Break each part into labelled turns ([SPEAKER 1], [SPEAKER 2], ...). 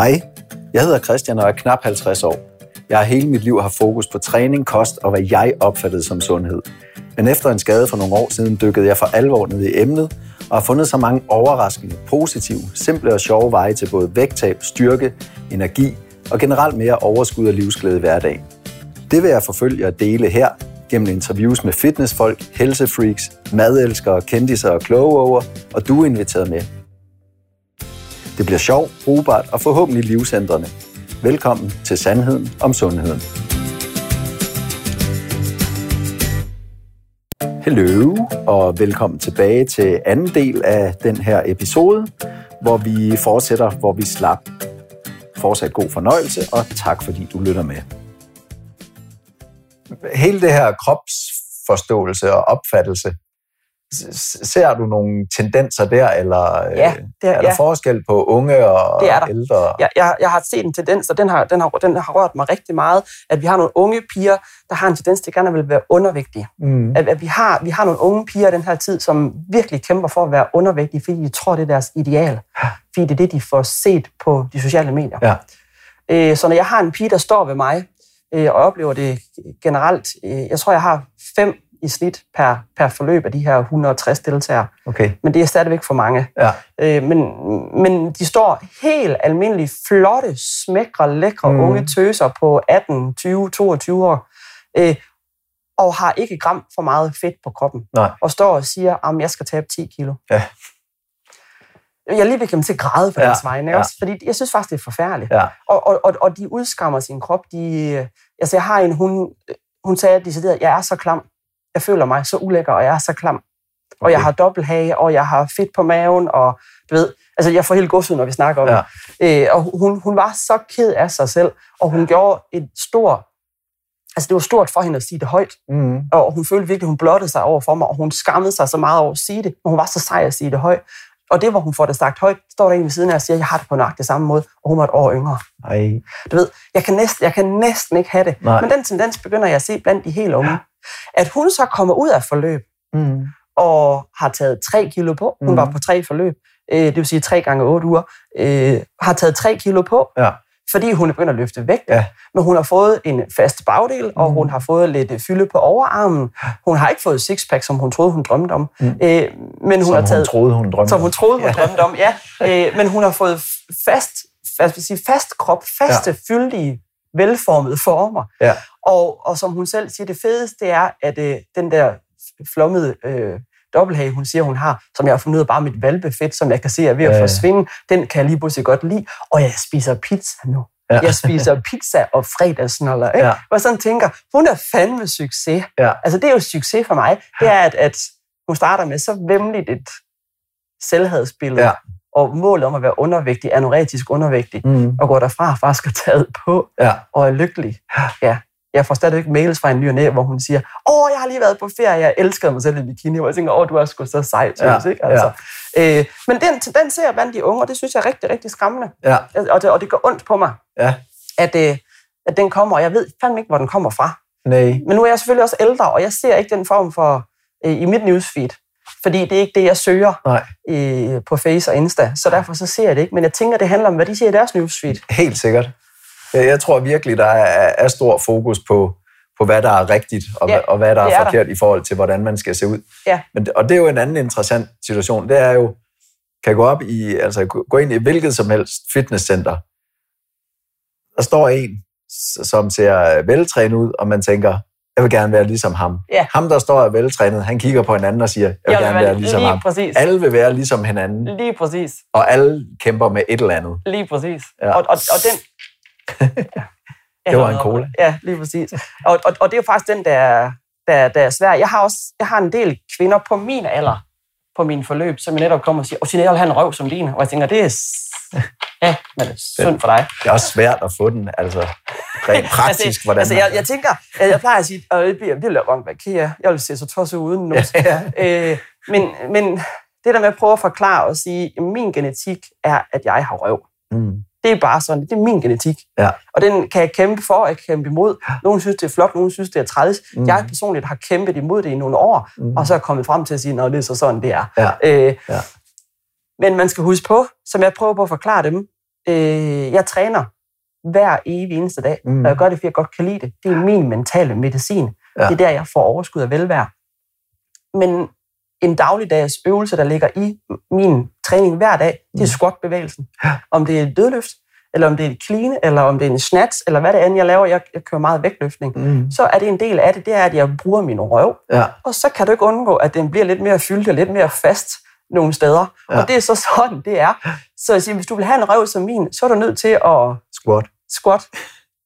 [SPEAKER 1] Hej, jeg hedder Christian og er knap 50 år. Jeg har hele mit liv haft fokus på træning, kost og hvad jeg opfattede som sundhed. Men efter en skade for nogle år siden dykkede jeg for alvor ned i emnet og har fundet så mange overraskende, positive, simple og sjove veje til både vægttab, styrke, energi og generelt mere overskud og livsglæde i hverdagen. Det vil jeg forfølge og dele her gennem interviews med fitnessfolk, helsefreaks, madelskere, kendiser og kloge og du er inviteret med. Det bliver sjovt, brugbart og forhåbentlig livsændrende. Velkommen til Sandheden om Sundheden. Hello, og velkommen tilbage til anden del af den her episode, hvor vi fortsætter, hvor vi slap. Fortsat god fornøjelse, og tak fordi du lytter med. Hele det her kropsforståelse og opfattelse, Ser du nogle tendenser der, eller
[SPEAKER 2] øh, ja,
[SPEAKER 1] det er, er der ja. forskel på unge og
[SPEAKER 2] det er der.
[SPEAKER 1] ældre?
[SPEAKER 2] Jeg, jeg, jeg har set en tendens, og den har, den, har, den har rørt mig rigtig meget, at vi har nogle unge piger, der har en tendens til gerne at vil være undervægtige. Mm. At, at vi, har, vi har nogle unge piger i den her tid, som virkelig kæmper for at være undervægtige, fordi de tror, det er deres ideal. Fordi det er det, de får set på de sociale medier. Ja. Øh, så når jeg har en pige, der står ved mig, øh, og oplever det generelt, jeg tror, jeg har fem i snit per, per forløb af de her 160 deltagere. Okay. Men det er stadigvæk for mange. Ja. Øh, men, men de står helt almindelige, flotte, smækre, lækre mm. unge tøser på 18, 20, 22 år. Øh, og har ikke gram for meget fedt på kroppen. Nej. Og står og siger, at jeg skal tabe 10 kilo. Ja. Jeg lige ved at til at græde på ja. deres vegne, ja. også, fordi jeg synes faktisk, det er forfærdeligt. Ja. Og, og, og, og de udskammer sin krop. De, altså, jeg har en, hun, hun sagde at jeg er så klam jeg føler mig så ulækker, og jeg er så klam. Okay. Og jeg har dobbelthage, og jeg har fedt på maven, og du ved, altså jeg får helt godset, når vi snakker om ja. det. Øh, og hun, hun var så ked af sig selv, og hun gjorde et stort, altså det var stort for hende at sige det højt. Mm. Og hun følte virkelig, hun blottede sig over for mig, og hun skammede sig så meget over at sige det, men hun var så sej at sige det højt. Og det, hvor hun får det sagt højt, står der en ved siden af og siger, at jeg har det på nøjagtig samme måde, og hun var et år yngre. Ej. Du ved, jeg kan, næsten, jeg kan næsten ikke have det. Nej. Men den tendens begynder jeg at se blandt de helt unge. At hun så kommer ud af forløb, mm. og har taget 3 kilo på. Hun mm. var på tre forløb, øh, det vil sige 3 gange 8 uger. Øh, har taget 3 kilo på, ja. fordi hun er begyndt at løfte vægt. Ja. Men hun har fået en fast bagdel, mm. og hun har fået lidt øh, fylde på overarmen. Hun har ikke fået sixpack, som hun troede, hun drømte om. Mm. Øh, men hun
[SPEAKER 1] som
[SPEAKER 2] har taget,
[SPEAKER 1] hun troede, hun drømte
[SPEAKER 2] Som hun troede, hun ja. drømte om, ja. Øh, men hun har fået fast, altså, sige, fast krop, faste, ja. fyldige velformede former. Ja. Og, og som hun selv siger, det fedeste er, at øh, den der flommede øh, dobbelthage, hun siger, hun har, som jeg har fundet ud af bare mit valbefedt, som jeg kan se er ved at ja. forsvinde, den kan jeg lige pludselig godt lide. Og jeg spiser pizza nu. Ja. Jeg spiser pizza og fredagsnoller. Ikke? Ja. Og sådan tænker, hun er fandme succes. Ja. Altså det er jo succes for mig. Det er, at, at hun starter med så vemmeligt et selvhedsbillede. Ja og målet om at være undervægtig, anoretisk undervægtig, mm. og går derfra faktisk er taget på, ja. og er lykkelig. Ja. Jeg får stadigvæk mails fra en ny hvor hun siger, åh, jeg har lige været på ferie, jeg elskede mig selv i bikini, og jeg tænker, åh, du er sgu så sej, ja. ikke? Altså. Ja. Øh, men den, den ser jeg blandt de unge, og det synes jeg er rigtig, rigtig skræmmende. Ja. Og, det, og det går ondt på mig, ja. at, øh, at den kommer, og jeg ved fandme ikke, hvor den kommer fra. Nej. Men nu er jeg selvfølgelig også ældre, og jeg ser ikke den form for, øh, i mit newsfeed, fordi det er ikke det, jeg søger Nej. I, på Face og Insta. Så derfor så ser jeg det ikke. Men jeg tænker, det handler om, hvad de siger i deres newsfeed.
[SPEAKER 1] Helt sikkert. Jeg tror virkelig, der er, er stor fokus på, på, hvad der er rigtigt, og, ja, og hvad der er, er forkert der. i forhold til, hvordan man skal se ud. Ja. Men, og det er jo en anden interessant situation. Det er jo, kan gå op i, altså gå ind i hvilket som helst fitnesscenter. Der står en, som ser veltrænet ud, og man tænker, jeg vil gerne være ligesom ham. Ja. Ham, der står og veltrænet, han kigger på hinanden og siger, jeg vil jeg gerne vil være ligesom ham. Præcis. Alle vil være ligesom hinanden.
[SPEAKER 2] Lige præcis.
[SPEAKER 1] Og alle kæmper med et eller andet.
[SPEAKER 2] Lige præcis. Ja. Og, og, og den...
[SPEAKER 1] det var en cola.
[SPEAKER 2] Ja, lige præcis. Og, og, og det er jo faktisk den, der, der, der er svær. Jeg har også jeg har en del kvinder på min alder, på min forløb, som jeg netop kommer og siger, og have en røv som din. Og jeg tænker, det er Ja, men det er synd for dig.
[SPEAKER 1] Det er også svært at få den, altså rent praktisk, altså, hvordan
[SPEAKER 2] altså, jeg, jeg tænker, jeg, jeg plejer at sige, at det bliver, det bliver godt hvad Kia, jeg vil se så tosset uden nu. Ja, ja. Øh, men, men det der med at prøve at forklare og sige, at min genetik er, at jeg har røv. Mm. Det er bare sådan, det er min genetik. Ja. Og den kan jeg kæmpe for, jeg kan kæmpe imod. Nogle synes, det er flot, nogle synes, det er træls. Mm. Jeg personligt har kæmpet imod det i nogle år, mm. og så er jeg kommet frem til at sige, at det er så sådan, det er. Ja. Øh, ja. Men man skal huske på, som jeg prøver på at forklare dem, Øh, jeg træner hver evig eneste dag, mm. og jeg gør det, fordi jeg godt kan lide det. Det er min mentale medicin. Ja. Det er der, jeg får overskud af velvære. Men en dagligdags øvelse, der ligger i min træning hver dag, det er mm. squat-bevægelsen. Om det er et dødløft, eller om det er et clean, eller om det er en snatch, eller hvad det end jeg laver, jeg, jeg kører meget vægtløftning, mm. så er det en del af det, det er, at jeg bruger min røv, ja. og så kan du ikke undgå, at den bliver lidt mere fyldt og lidt mere fast nogle steder. Ja. Og det er så sådan, det er. Så jeg siger, hvis du vil have en røv som min, så er du nødt til at...
[SPEAKER 1] Squat.
[SPEAKER 2] Squat.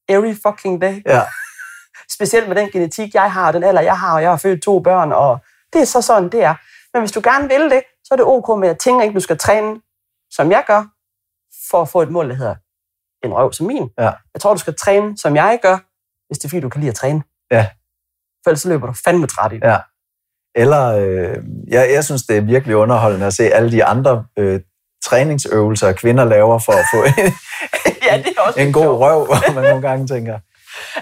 [SPEAKER 2] Every fucking day.
[SPEAKER 1] Ja.
[SPEAKER 2] Specielt med den genetik, jeg har, og den alder, jeg har, og jeg har født to børn, og det er så sådan, det er. Men hvis du gerne vil det, så er det ok med, at jeg tænker ikke, du skal træne, som jeg gør, for at få et mål, der hedder en røv som min.
[SPEAKER 1] Ja.
[SPEAKER 2] Jeg tror, du skal træne, som jeg gør, hvis det er fordi, du kan lide at træne.
[SPEAKER 1] Ja.
[SPEAKER 2] For ellers så løber du fandme træt i det.
[SPEAKER 1] Ja. Eller, øh, jeg, jeg synes, det er virkelig underholdende at se alle de andre øh, træningsøvelser, kvinder laver for at få en,
[SPEAKER 2] ja, det er også
[SPEAKER 1] en god sjov. røv, hvor man nogle gange tænker,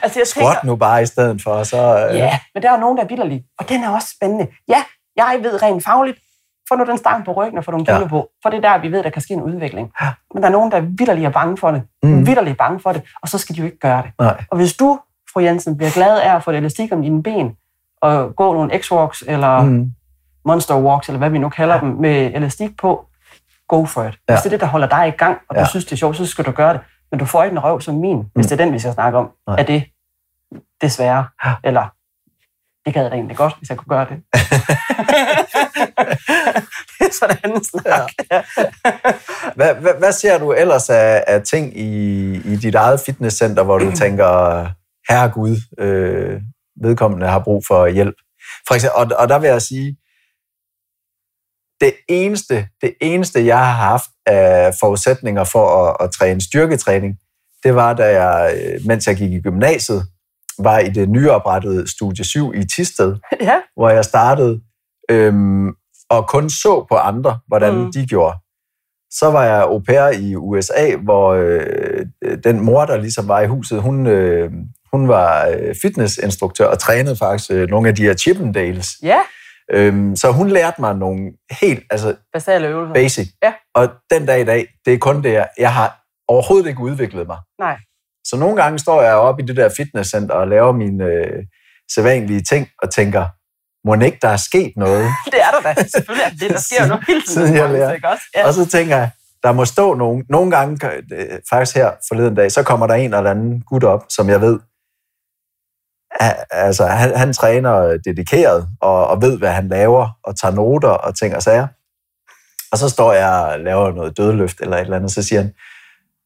[SPEAKER 2] altså, jeg
[SPEAKER 1] squat tænker, nu bare i stedet for. Så,
[SPEAKER 2] øh. Ja, men der er jo nogen, der er vilderlige, og den er også spændende. Ja, jeg ved rent fagligt, få nu den stang på ryggen og få nogle kilo ja. på, for det er der, vi ved, der kan ske en udvikling. Ja. Men der er nogen, der er vidderligt er bange for det. Mm. Vidderligt bange for det, og så skal de jo ikke gøre det.
[SPEAKER 1] Nej.
[SPEAKER 2] Og hvis du, fru Jensen, bliver glad af at få et elastik om dine ben, og gå nogle X-walks, eller mm. monster walks, eller hvad vi nu kalder ja. dem, med elastik på, go for it. Ja. Hvis det er det, der holder dig i gang, og ja. du synes, det er sjovt, så skal du gøre det. Men du får ikke en røv som min, mm. hvis det er den, vi skal snakke om. Nej. Er det desværre? Ja. Eller det gad jeg da egentlig godt, hvis jeg kunne gøre det. det er sådan en snak. Ja.
[SPEAKER 1] hvad, hvad, hvad ser du ellers af, af ting i, i dit eget fitnesscenter, hvor du tænker, herre Gud, øh, vedkommende har brug for hjælp? For eksempel, og, og der vil jeg sige, det eneste, det eneste, jeg har haft af forudsætninger for at, at træne styrketræning, det var, da jeg, øh, mens jeg gik i gymnasiet, var i det nyoprettede Studie 7 i Tisted,
[SPEAKER 2] ja.
[SPEAKER 1] hvor jeg startede, øhm, og kun så på andre, hvordan mm. de gjorde. Så var jeg au pair i USA, hvor øh, den mor, der ligesom var i huset, hun, øh, hun var øh, fitnessinstruktør og trænede faktisk øh, nogle af de her Chippendales.
[SPEAKER 2] Ja.
[SPEAKER 1] Øhm, så hun lærte mig nogle helt, altså
[SPEAKER 2] Basale øvelser.
[SPEAKER 1] basic.
[SPEAKER 2] Ja.
[SPEAKER 1] Og den dag i dag, det er kun det, jeg har overhovedet ikke udviklet mig.
[SPEAKER 2] Nej.
[SPEAKER 1] Så nogle gange står jeg oppe i det der fitnesscenter og laver mine øh, sædvanlige ting og tænker, må ikke der er sket noget?
[SPEAKER 2] det er der da. Selvfølgelig er det, der sker noget hele tiden.
[SPEAKER 1] Siden jeg lærer. Også? Ja. Og så tænker jeg, der må stå nogen. Nogle gange, øh, faktisk her forleden dag, så kommer der en eller anden gut op, som jeg ved, altså, han, han træner dedikeret og, og ved, hvad han laver, og tager noter og ting og sager. Og så står jeg og laver noget dødløft eller et eller andet, så siger han,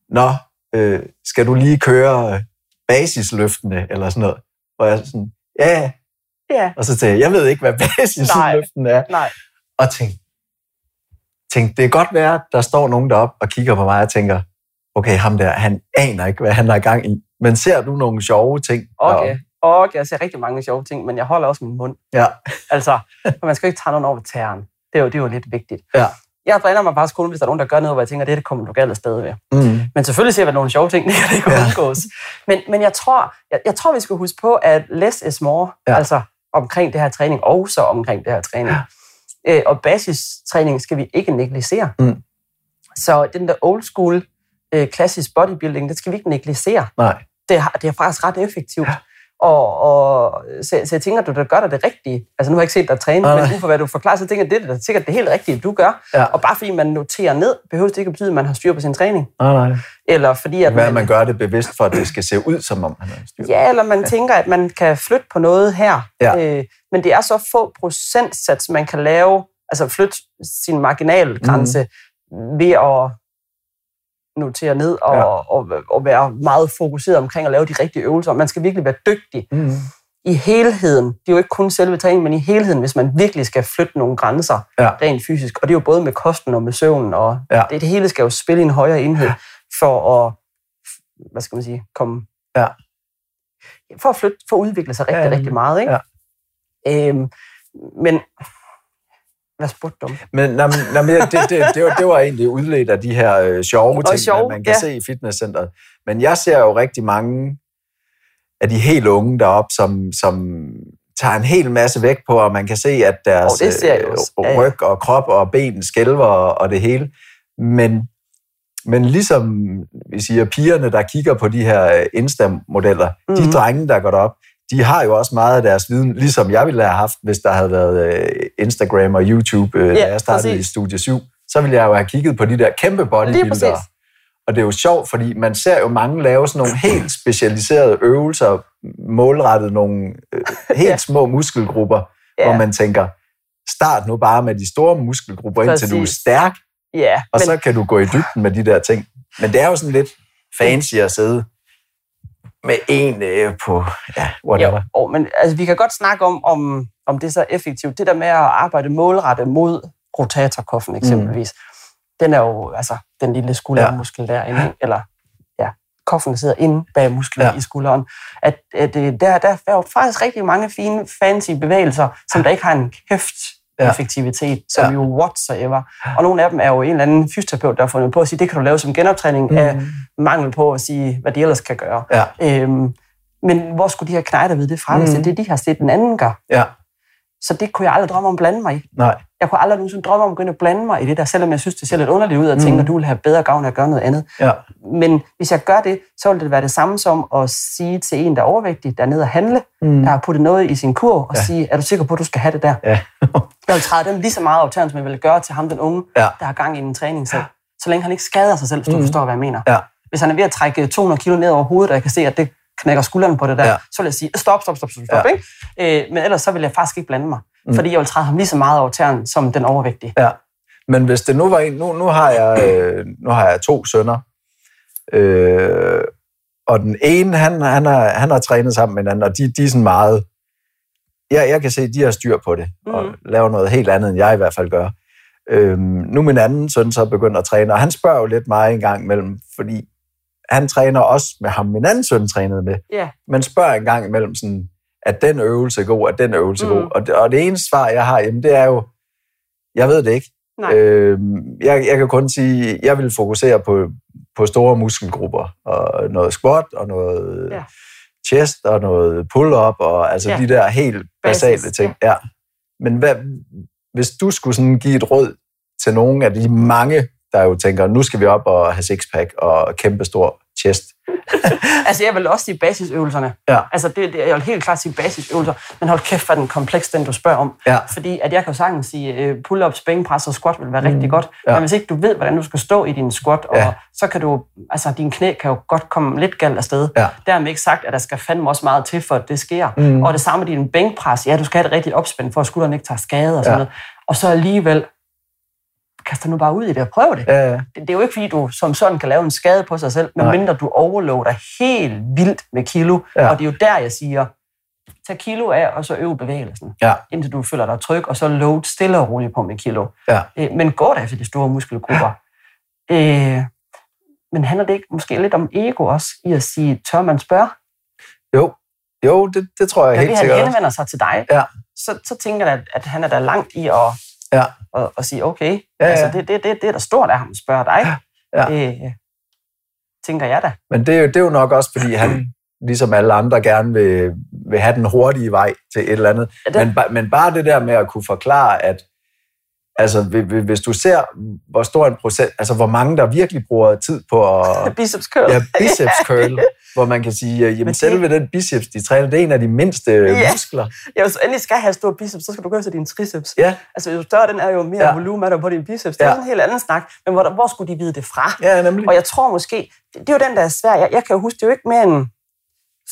[SPEAKER 1] Nå, øh, skal du lige køre basisløftene, eller sådan noget? Og jeg sådan, ja,
[SPEAKER 2] ja.
[SPEAKER 1] Og så tænkte jeg, jeg ved ikke, hvad basisløften er.
[SPEAKER 2] Nej.
[SPEAKER 1] Og tænkte, tænkte, det er godt være, der står nogen deroppe og kigger på mig og tænker, okay, ham der, han aner ikke, hvad han er i gang i. Men ser du nogle sjove ting?
[SPEAKER 2] Okay, og jeg ser rigtig mange sjove ting, men jeg holder også min mund.
[SPEAKER 1] Ja.
[SPEAKER 2] altså, man skal ikke tage nogen over tæren. Det er jo, det er jo lidt vigtigt.
[SPEAKER 1] Ja.
[SPEAKER 2] Jeg træner mig faktisk kun, hvis der er nogen, der gør noget, hvor jeg tænker, det, det kommer du galt afsted ved.
[SPEAKER 1] Mm.
[SPEAKER 2] Men selvfølgelig ser vi nogle sjove ting, det kan ikke ja. undgås. Men, men jeg, tror, jeg, jeg tror, vi skal huske på, at less is more, ja. altså omkring det her træning, og så omkring det her træning. Ja. Øh, og basistræning skal vi ikke negligere.
[SPEAKER 1] Mm.
[SPEAKER 2] Så den der old school, øh, klassisk bodybuilding, det skal vi ikke negligere.
[SPEAKER 1] Nej.
[SPEAKER 2] Det, er, det er faktisk ret effektivt. Ja. Og, og så, så jeg tænker, at du der gør dig det rigtige. Altså nu har jeg ikke set dig træne, ah, men ud for hvad du forklarer, så tænker jeg, at det er sikkert det helt rigtige, du gør.
[SPEAKER 1] Ja.
[SPEAKER 2] Og bare fordi man noterer ned, behøver det ikke at betyde, at man har styr på sin træning.
[SPEAKER 1] Ah, nej.
[SPEAKER 2] Eller fordi, at
[SPEAKER 1] man, man gør det bevidst for, at det skal se ud, som om man har styr
[SPEAKER 2] Ja, eller man ja. tænker, at man kan flytte på noget her.
[SPEAKER 1] Ja.
[SPEAKER 2] Øh, men det er så få procentsats, man kan lave, altså flytte sin marginalgrænse mm. ved at notere ned og, ja. og, og være meget fokuseret omkring at lave de rigtige øvelser. Man skal virkelig være dygtig
[SPEAKER 1] mm.
[SPEAKER 2] i helheden. Det er jo ikke kun selve træningen, men i helheden, hvis man virkelig skal flytte nogle grænser
[SPEAKER 1] ja.
[SPEAKER 2] rent fysisk. Og det er jo både med kosten og med søvnen, og
[SPEAKER 1] ja.
[SPEAKER 2] det, det hele skal jo spille i en højere enhed for at, hvad skal man sige, komme...
[SPEAKER 1] Ja.
[SPEAKER 2] For at flytte, for at udvikle sig rigtig, ja, rigtig meget. Ikke?
[SPEAKER 1] Ja.
[SPEAKER 2] Øhm, men hvad spurgte du
[SPEAKER 1] Men, nej, nej, det, det, det, det, var, det var egentlig udledt af de her øh, sjove ting,
[SPEAKER 2] sjov,
[SPEAKER 1] man kan
[SPEAKER 2] ja.
[SPEAKER 1] se i fitnesscenteret. Men jeg ser jo rigtig mange af de helt unge deroppe, som, som tager en hel masse vægt på, og man kan se, at deres
[SPEAKER 2] oh, det ser
[SPEAKER 1] øh, ryg og krop og ben skælver og, og det hele. Men Men ligesom vi siger, pigerne, der kigger på de her øh, Insta-modeller, mm. de drenge, der går op, de har jo også meget af deres viden, ligesom jeg ville have haft, hvis der havde været øh, Instagram og YouTube, øh, ja, da jeg startede præcis. i Studie 7. Så ville jeg jo have kigget på de der kæmpe bodybuildere. Og det er jo sjovt, fordi man ser jo mange lave sådan nogle helt specialiserede øvelser, målrettet nogle øh, helt ja. små muskelgrupper, ja. hvor man tænker, start nu bare med de store muskelgrupper, Præcis. indtil du er stærk,
[SPEAKER 2] ja,
[SPEAKER 1] og men... så kan du gå i dybden med de der ting. Men det er jo sådan lidt fancy at sidde med en øh, på, ja, whatever. Jo,
[SPEAKER 2] men altså, vi kan godt snakke om, om, om det er så effektivt. Det der med at arbejde målrettet mod rotatorkoffen eksempelvis, mm. den er jo altså den lille skuldermuskel ja. derinde, eller ja, koffen sidder inde bag musklen ja. i skulderen. At, at øh, der, der er jo faktisk rigtig mange fine, fancy bevægelser, som der ikke har en kæft ja. effektivitet, som ja. jo whatsoever. Og nogle af dem er jo en eller anden fysioterapeut, der har fundet på at sige, det kan du lave som genoptræning mm. af mangel på at sige, hvad de ellers kan gøre. Ja. Øhm, men hvor skulle de her knejder vide det fra, hvis mm. det er det, de har set den anden gør? Ja. Så det kunne jeg aldrig drømme om at blande mig i. Nej. Jeg kunne aldrig nogensinde drømme om at begynde at blande mig i det der, selvom jeg synes, det ser lidt underligt ud at tænke, mm. at du vil have bedre gavn af at gøre noget andet. Ja. Men hvis jeg gør det, så vil det være det samme som at sige til en, der er overvægtig, der er nede at handle, mm. der har puttet noget i sin kur, og ja. sige, er du sikker på, at du skal have det der? Ja. jeg vil træde dem lige så meget optaget, som jeg vil gøre til ham, den unge, ja. der har gang i en træning selv. Så længe han ikke skader sig selv, hvis du mm. forstår, hvad jeg mener. Ja. Hvis han er ved at trække 200 kilo ned over hovedet, og jeg kan se, at det knækker skulderen på det der, ja. så vil jeg sige, stop, stop, stop, stop, stop ja. ikke? Øh, men ellers så vil jeg faktisk ikke blande mig, mm. fordi jeg vil træde ham lige så meget over tæren som den overvægtige.
[SPEAKER 1] Ja. Men hvis det nu var en, nu, nu, har, jeg, øh, nu har jeg to sønner, øh, og den ene, han, han, har, han har trænet sammen med en anden, og de, de er sådan meget, jeg, jeg kan se, at de har styr på det, mm. og laver noget helt andet, end jeg i hvert fald gør. Øhm, nu min anden søn så begyndt at træne, og han spørger jo lidt mig en gang imellem, fordi han træner også med ham, min anden søn trænede med. Yeah. Men spørger en gang imellem sådan, at den øvelse god, at den øvelse mm. god. Og det, og det eneste svar, jeg har, jamen, det er jo, jeg ved det ikke. Nej. Øh, jeg, jeg kan kun sige, jeg vil fokusere på, på store muskelgrupper, og noget squat, og noget ja. Chest, og noget pull-up, og altså ja. de der helt basale Basis, ting. Ja. ja. Men hvad, hvis du skulle sådan give et råd til nogle af de mange der jo tænker, nu skal vi op og have sixpack og kæmpe stor chest.
[SPEAKER 2] altså jeg vil også sige basisøvelserne. Ja. Altså det, det, jeg vil helt klart sige basisøvelser, men hold kæft, hvad den kompleks, den du spørger om. Ja. Fordi at jeg kan jo sagtens sige, uh, pull-ups, bænkpres og squat vil være mm. rigtig godt. Ja. Men hvis ikke du ved, hvordan du skal stå i din squat, og ja. så kan du, altså din knæ kan jo godt komme lidt galt afsted. Ja. Dermed ikke sagt, at der skal fandme også meget til, for at det sker. Mm. Og det samme med din bænkpres. Ja, du skal have det rigtigt opspændt, for at skulderen ikke tager skade og sådan ja. noget. Og så alligevel kast dig nu bare ud i det og prøv det. Ja, ja. det. Det er jo ikke, fordi du som sådan kan lave en skade på sig selv, medmindre du overloader helt vildt med kilo. Ja. Og det er jo der, jeg siger, tag kilo af, og så øv bevægelsen, ja. indtil du føler dig tryg, og så load stille og roligt på med kilo. Ja. Øh, men gå da efter de store muskelgrupper. Ja. Øh, men handler det ikke måske lidt om ego også, i at sige, tør man spørge?
[SPEAKER 1] Jo, jo det, det tror jeg ja, helt
[SPEAKER 2] sikkert. Når han henvender sig til dig, ja. så, så tænker jeg, at, at han er der langt i at ja. Og, og sige, okay, ja, ja. altså det, det, det, det er der stort af ham at spørge dig. Ja. Det tænker jeg da.
[SPEAKER 1] Men det er, jo, det er jo nok også, fordi han, ligesom alle andre, gerne vil, vil have den hurtige vej til et eller andet. Ja, det... men, men bare det der med at kunne forklare, at Altså, hvis du ser, hvor stor en procent, altså hvor mange, der virkelig bruger tid på
[SPEAKER 2] at... biceps curl.
[SPEAKER 1] Ja, biceps curl. hvor man kan sige, at jamen, selve den biceps, de træner, det er en af de mindste ja. muskler.
[SPEAKER 2] Ja, hvis du endelig skal have stor biceps, så skal du gå til din triceps. Ja. Altså, jo større den er, jo mere ja. volumen er der på din biceps. Det er ja. en helt anden snak. Men hvor, hvor skulle de vide det fra?
[SPEAKER 1] Ja, nemlig.
[SPEAKER 2] Og jeg tror måske, det, det er jo den, der er svær. Jeg, jeg kan jo huske, det er jo ikke mere end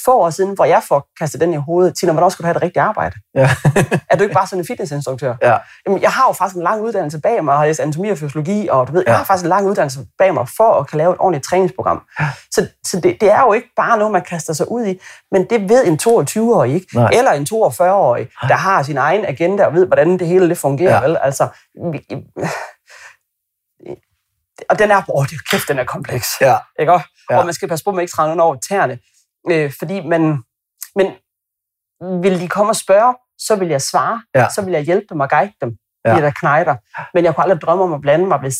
[SPEAKER 2] få år siden, hvor jeg får kastet den i hovedet, Tina, hvornår skal du have et rigtigt arbejde? Ja. er du ikke bare sådan en fitnessinstruktør? Ja. Jamen, jeg har jo faktisk en lang uddannelse bag mig, og har læst anatomi og fysiologi, og du ved, ja. jeg har faktisk en lang uddannelse bag mig for at kan lave et ordentligt træningsprogram. Ja. Så, så det, det, er jo ikke bare noget, man kaster sig ud i, men det ved en 22-årig ikke, Nej. eller en 42-årig, der har sin egen agenda og ved, hvordan det hele det fungerer. Ja. Vel? Altså, og den er, åh, det kæft, den er kompleks. Ja. Ikke? Ja. Og man skal passe på, at man ikke træder nogen over tæerne. Øh, fordi man, men vil de komme og spørge, så vil jeg svare, ja. så vil jeg hjælpe dem og guide dem, ja. de der knejder. Men jeg kunne aldrig drømme om at blande mig, hvis,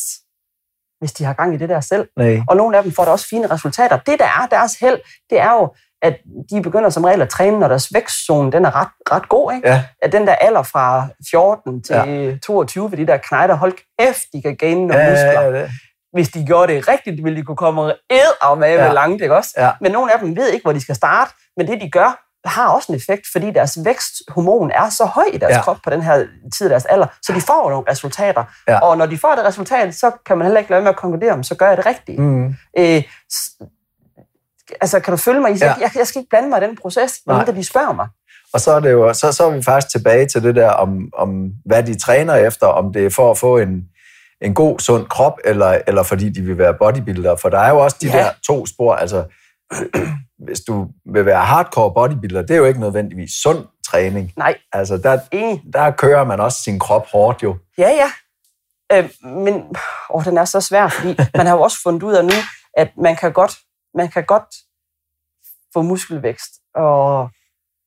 [SPEAKER 2] hvis de har gang i det der selv. Nej. Og nogle af dem får da også fine resultater. Det, der er deres held, det er jo, at de begynder som regel at træne, når deres vækstzone den er ret, ret god. Ikke? Ja. At den der alder fra 14 til ja. 22 ved de der knejder, hold kæft, de kan gaine nogle ja, muskler. Ja, ja, hvis de gjorde det rigtigt, ville de kunne komme ed og med ja. langt, ikke også?
[SPEAKER 1] Ja.
[SPEAKER 2] Men nogle af dem ved ikke, hvor de skal starte, men det de gør, har også en effekt, fordi deres væksthormon er så høj i deres ja. krop på den her tid af deres alder, så de får nogle resultater.
[SPEAKER 1] Ja.
[SPEAKER 2] Og når de får det resultat, så kan man heller ikke lade med at konkludere, om så gør jeg det rigtigt.
[SPEAKER 1] Mm.
[SPEAKER 2] Øh, altså, kan du følge mig? Ja. Jeg, jeg skal ikke blande mig i den proces, når de spørger mig.
[SPEAKER 1] Og så er, det jo, så, så er vi faktisk tilbage til det der om, om, hvad de træner efter, om det er for at få en, en god, sund krop, eller, eller fordi de vil være bodybuilder. For der er jo også de ja. der to spor. Altså, hvis du vil være hardcore bodybuilder, det er jo ikke nødvendigvis sund træning.
[SPEAKER 2] Nej.
[SPEAKER 1] Altså, der, der kører man også sin krop hårdt jo.
[SPEAKER 2] Ja, ja. Øh, men åh, den er så svær, fordi man har jo også fundet ud af nu, at man kan godt, man kan godt få muskelvækst og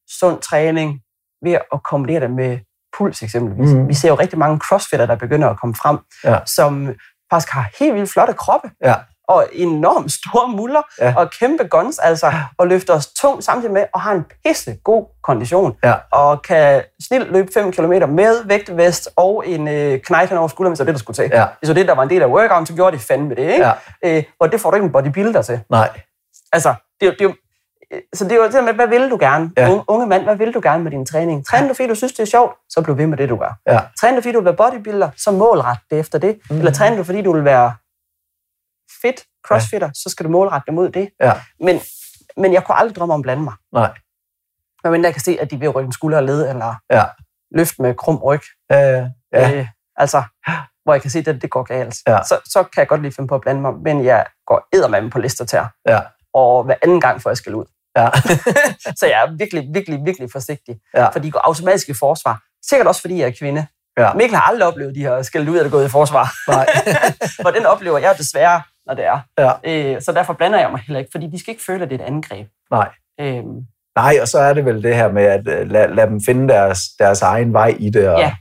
[SPEAKER 2] sund træning ved at kombinere det med puls eksempelvis. Mm. Vi ser jo rigtig mange crossfitter, der begynder at komme frem,
[SPEAKER 1] ja.
[SPEAKER 2] som faktisk har helt vildt flotte kroppe.
[SPEAKER 1] Ja.
[SPEAKER 2] Og enormt store muller
[SPEAKER 1] ja.
[SPEAKER 2] og kæmpe guns, altså, og løfter os tungt samtidig med, og har en pisse god kondition.
[SPEAKER 1] Ja.
[SPEAKER 2] Og kan snilt løbe 5 km med vægtvest og en øh, knejt over skulderen, hvis det der skulle til.
[SPEAKER 1] Ja.
[SPEAKER 2] Så det, der var en del af workouten, så gjorde de fandme det, ikke?
[SPEAKER 1] Ja.
[SPEAKER 2] Øh, og det får du ikke en bodybuilder til.
[SPEAKER 1] Nej.
[SPEAKER 2] Altså, det, det, så det er jo det med, hvad vil du gerne?
[SPEAKER 1] Ja.
[SPEAKER 2] Unge, unge mand, hvad vil du gerne med din træning? Træner du, fordi du synes, det er sjovt, så bliv ved med det, du gør.
[SPEAKER 1] Ja.
[SPEAKER 2] Træner du, fordi du vil være bodybuilder, så målret det efter det. Mm. Eller træner du, fordi du vil være fit, crossfitter, ja. så skal du målrette det mod det.
[SPEAKER 1] Ja.
[SPEAKER 2] Men, men jeg kunne aldrig drømme om at blande mig.
[SPEAKER 1] Nej.
[SPEAKER 2] Men jeg kan se, at de vil rykke en skulder og led, eller
[SPEAKER 1] ja.
[SPEAKER 2] løft med krum ryg.
[SPEAKER 1] Ja, ja. ja.
[SPEAKER 2] Øh, altså, hvor jeg kan se, at det, det går galt.
[SPEAKER 1] Ja.
[SPEAKER 2] Så, så kan jeg godt lige finde på at blande mig, men jeg går eddermame på lister til
[SPEAKER 1] Ja.
[SPEAKER 2] Og hver anden gang får jeg skal ud.
[SPEAKER 1] Ja.
[SPEAKER 2] så jeg er virkelig, virkelig, virkelig forsigtig.
[SPEAKER 1] Ja.
[SPEAKER 2] For de går automatisk i forsvar. Sikkert også, fordi jeg er kvinde.
[SPEAKER 1] Ja.
[SPEAKER 2] Mikkel har aldrig oplevet de her skældt ud, at gået i forsvar.
[SPEAKER 1] Nej.
[SPEAKER 2] For den oplever jeg desværre, når det er.
[SPEAKER 1] Ja.
[SPEAKER 2] Øh, så derfor blander jeg mig heller ikke, fordi de skal ikke føle, at det er et angreb.
[SPEAKER 1] Nej.
[SPEAKER 2] Øhm,
[SPEAKER 1] Nej, og så er det vel det her med at uh, lade lad dem finde deres, deres egen vej i det. Og,
[SPEAKER 2] ja.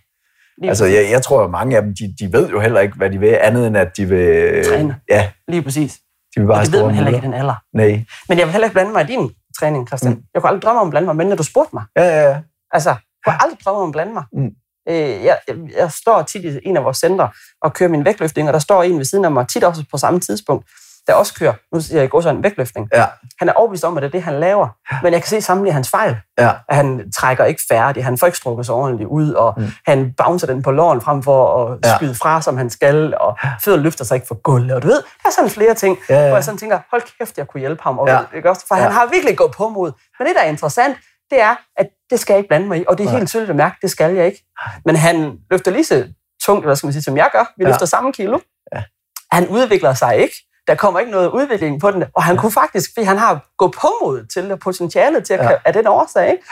[SPEAKER 2] Lige
[SPEAKER 1] altså, jeg, jeg tror, at mange af dem, de, de ved jo heller ikke, hvad de vil, andet end at de vil...
[SPEAKER 2] Træne.
[SPEAKER 1] Ja,
[SPEAKER 2] Lige præcis.
[SPEAKER 1] de vil bare
[SPEAKER 2] Og det ved man heller ikke i den alder.
[SPEAKER 1] Nej.
[SPEAKER 2] Men jeg vil heller ikke blande mig i din træning, Christian.
[SPEAKER 1] Mm.
[SPEAKER 2] Jeg kunne aldrig drømme om at blande mig, men når du spurgte mig.
[SPEAKER 1] Ja, ja, ja.
[SPEAKER 2] Altså, jeg kunne aldrig drømme om at blande mig.
[SPEAKER 1] Mm.
[SPEAKER 2] Øh, jeg, jeg, jeg står tit i en af vores centre og kører min vægtløftning, og der står en ved siden af mig, tit også på samme tidspunkt, der også kører, nu siger jeg også en vægtløftning.
[SPEAKER 1] Ja.
[SPEAKER 2] Han er overbevist om, at det er det, han laver. Men jeg kan se sammenlignet hans fejl.
[SPEAKER 1] Ja.
[SPEAKER 2] At han trækker ikke færdig, han får ikke strukket sig ordentligt ud, og
[SPEAKER 1] Mm.
[SPEAKER 2] han bouncer den på låren frem for at
[SPEAKER 1] Ja.
[SPEAKER 2] skyde fra, som han skal, og fødderne løfter sig ikke for gulvet. Og du ved, der er sådan flere ting,
[SPEAKER 1] Ja, ja.
[SPEAKER 2] hvor jeg sådan tænker, hold kæft, jeg kunne hjælpe ham. Og,
[SPEAKER 1] Ja.
[SPEAKER 2] ikke også? For
[SPEAKER 1] Ja.
[SPEAKER 2] han har virkelig gået på mod. Men det, der er interessant, det er, at det skal jeg ikke blande mig i, og det er
[SPEAKER 1] Nej.
[SPEAKER 2] helt tydeligt at mærke, det skal jeg ikke. Men han løfter lige så tungt, eller skal man sige, som jeg gør. Vi
[SPEAKER 1] Ja.
[SPEAKER 2] løfter samme kilo.
[SPEAKER 1] Ja.
[SPEAKER 2] Han udvikler sig ikke. Der kommer ikke noget udvikling på den. Og han kunne faktisk, fordi han har gået på mod til det, potentialet til at
[SPEAKER 1] Ja.
[SPEAKER 2] af den årsag. Ikke?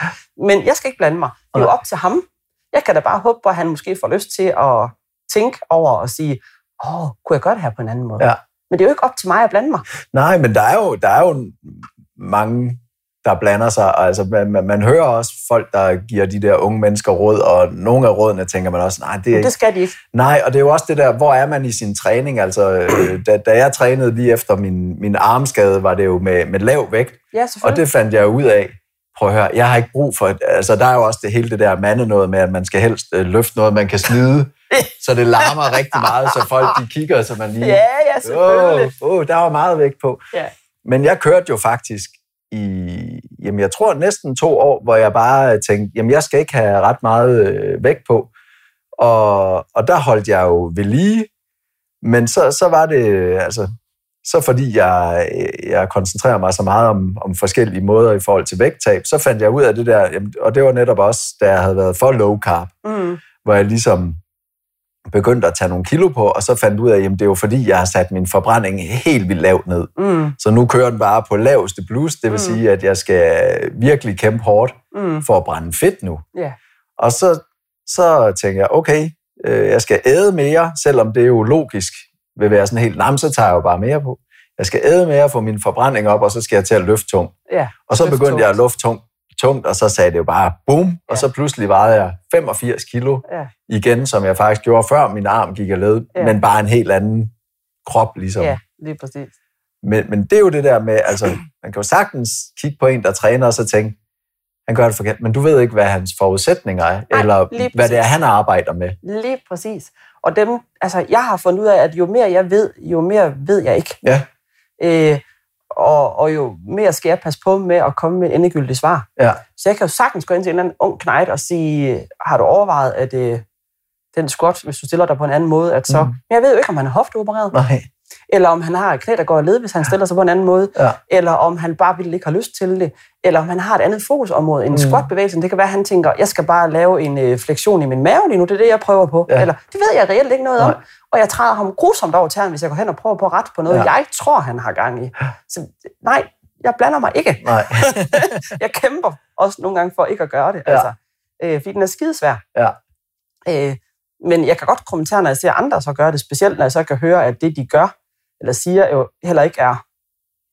[SPEAKER 2] Men jeg skal ikke blande mig. Det er jo op til ham. Jeg kan da bare håbe på, at han måske får lyst til at tænke over og sige, åh, kunne jeg gøre det her på en anden måde?
[SPEAKER 1] Ja.
[SPEAKER 2] Men det er jo ikke op til mig at blande mig.
[SPEAKER 1] Nej, men der er jo, der er jo mange, der blander sig. Altså, man, man, man hører også folk, der giver de der unge mennesker råd, og nogle af rådene tænker man også, nej, det er ikke
[SPEAKER 2] det skal de ikke.
[SPEAKER 1] Nej, og det er jo også det der, hvor er man i sin træning? Altså, øh, da, da jeg trænede lige efter min, min armskade, var det jo med, med lav vægt,
[SPEAKER 2] Ja,
[SPEAKER 1] og det fandt jeg ud af. Prøv at høre, jeg har ikke brug for... Altså, der er jo også det hele det der mande noget med, at man skal helst øh, løfte noget, man kan slide, så det larmer rigtig meget, så folk de kigger, så man lige...
[SPEAKER 2] Ja, ja, selvfølgelig.
[SPEAKER 1] Åh, oh, oh, der var meget vægt på.
[SPEAKER 2] Ja.
[SPEAKER 1] Men jeg kørte jo faktisk i, jamen jeg tror næsten to år, hvor jeg bare tænkte, jamen jeg skal ikke have ret meget øh, vægt på. Og, og der holdt jeg jo ved lige. Men så, så var det, altså, så fordi jeg, jeg koncentrerer mig så meget om, om forskellige måder i forhold til vægttab, så fandt jeg ud af det der, jamen, og det var netop også, da jeg havde været for low carb,
[SPEAKER 2] Mm.
[SPEAKER 1] hvor jeg ligesom begyndte at tage nogle kilo på, og så fandt ud af, at det er jo fordi, jeg har sat min forbrænding helt vildt lavt ned.
[SPEAKER 2] Mm.
[SPEAKER 1] Så nu kører den bare på laveste plus, det vil
[SPEAKER 2] Mm.
[SPEAKER 1] sige, at jeg skal virkelig kæmpe hårdt
[SPEAKER 2] Mm.
[SPEAKER 1] for at brænde fedt nu.
[SPEAKER 2] Ja.
[SPEAKER 1] Og så, så tænker jeg, okay, øh, jeg skal æde mere, selvom det er jo logisk vil være sådan helt, nej, så tager jeg jo bare mere på. Jeg skal æde mere, få min forbrænding op, og så skal jeg til at løfte tungt.
[SPEAKER 2] Ja.
[SPEAKER 1] Og så
[SPEAKER 2] Løfte
[SPEAKER 1] begyndte jeg at
[SPEAKER 2] tungt.
[SPEAKER 1] lufte tungt, tungt, og så sagde det jo bare boom, og
[SPEAKER 2] Ja.
[SPEAKER 1] så pludselig vejede jeg 85 kilo
[SPEAKER 2] Ja.
[SPEAKER 1] igen, som jeg faktisk gjorde før min arm gik af led,
[SPEAKER 2] Ja.
[SPEAKER 1] men bare en helt anden krop ligesom.
[SPEAKER 2] ja, lige præcis.
[SPEAKER 1] Men, men det er jo det der med, altså, man kan jo sagtens kigge på en, der træner, og så tænke, han gør det forkert, men du ved ikke, hvad hans forudsætninger er,
[SPEAKER 2] Nej,
[SPEAKER 1] eller hvad det er, han arbejder med.
[SPEAKER 2] Lige præcis. Og dem, altså, jeg har fundet ud af, at jo mere jeg ved, jo mere ved jeg ikke.
[SPEAKER 1] Ja,
[SPEAKER 2] Øh, og, og jo mere skal jeg passe på med at komme med et endegyldigt svar.
[SPEAKER 1] ja,
[SPEAKER 2] Så jeg kan jo sagtens gå ind til en eller anden ung knejt og sige, har du overvejet, at øh, den squat, hvis du stiller dig på en anden måde, at så... Mm. Men jeg ved jo ikke, om han er hofteopereret,
[SPEAKER 1] nej,
[SPEAKER 2] eller om han har et knæ, der går led, hvis han stiller sig på en anden måde,
[SPEAKER 1] ja,
[SPEAKER 2] eller om han bare vil ikke har lyst til det, eller om han har et andet fokusområde, en
[SPEAKER 1] Mm.
[SPEAKER 2] squat-bevægelse. Det kan være, at han tænker, jeg skal bare lave en øh, fleksion i min mave lige nu, det er det, jeg prøver på.
[SPEAKER 1] Ja.
[SPEAKER 2] Eller, det ved jeg reelt ikke noget om.
[SPEAKER 1] Nej.
[SPEAKER 2] Og jeg træder ham grusomt over tæren, hvis jeg går hen og prøver på at rette på noget,
[SPEAKER 1] ja.
[SPEAKER 2] jeg tror, han har gang i. Så nej, jeg blander mig ikke.
[SPEAKER 1] nej,
[SPEAKER 2] jeg kæmper også nogle gange for ikke at gøre det.
[SPEAKER 1] Ja.
[SPEAKER 2] Altså, øh, fordi den er skidesvær.
[SPEAKER 1] Ja.
[SPEAKER 2] Øh, men jeg kan godt kommentere, når jeg ser andre så gøre det, specielt når jeg så kan høre, at det, de gør eller siger, jo heller ikke er,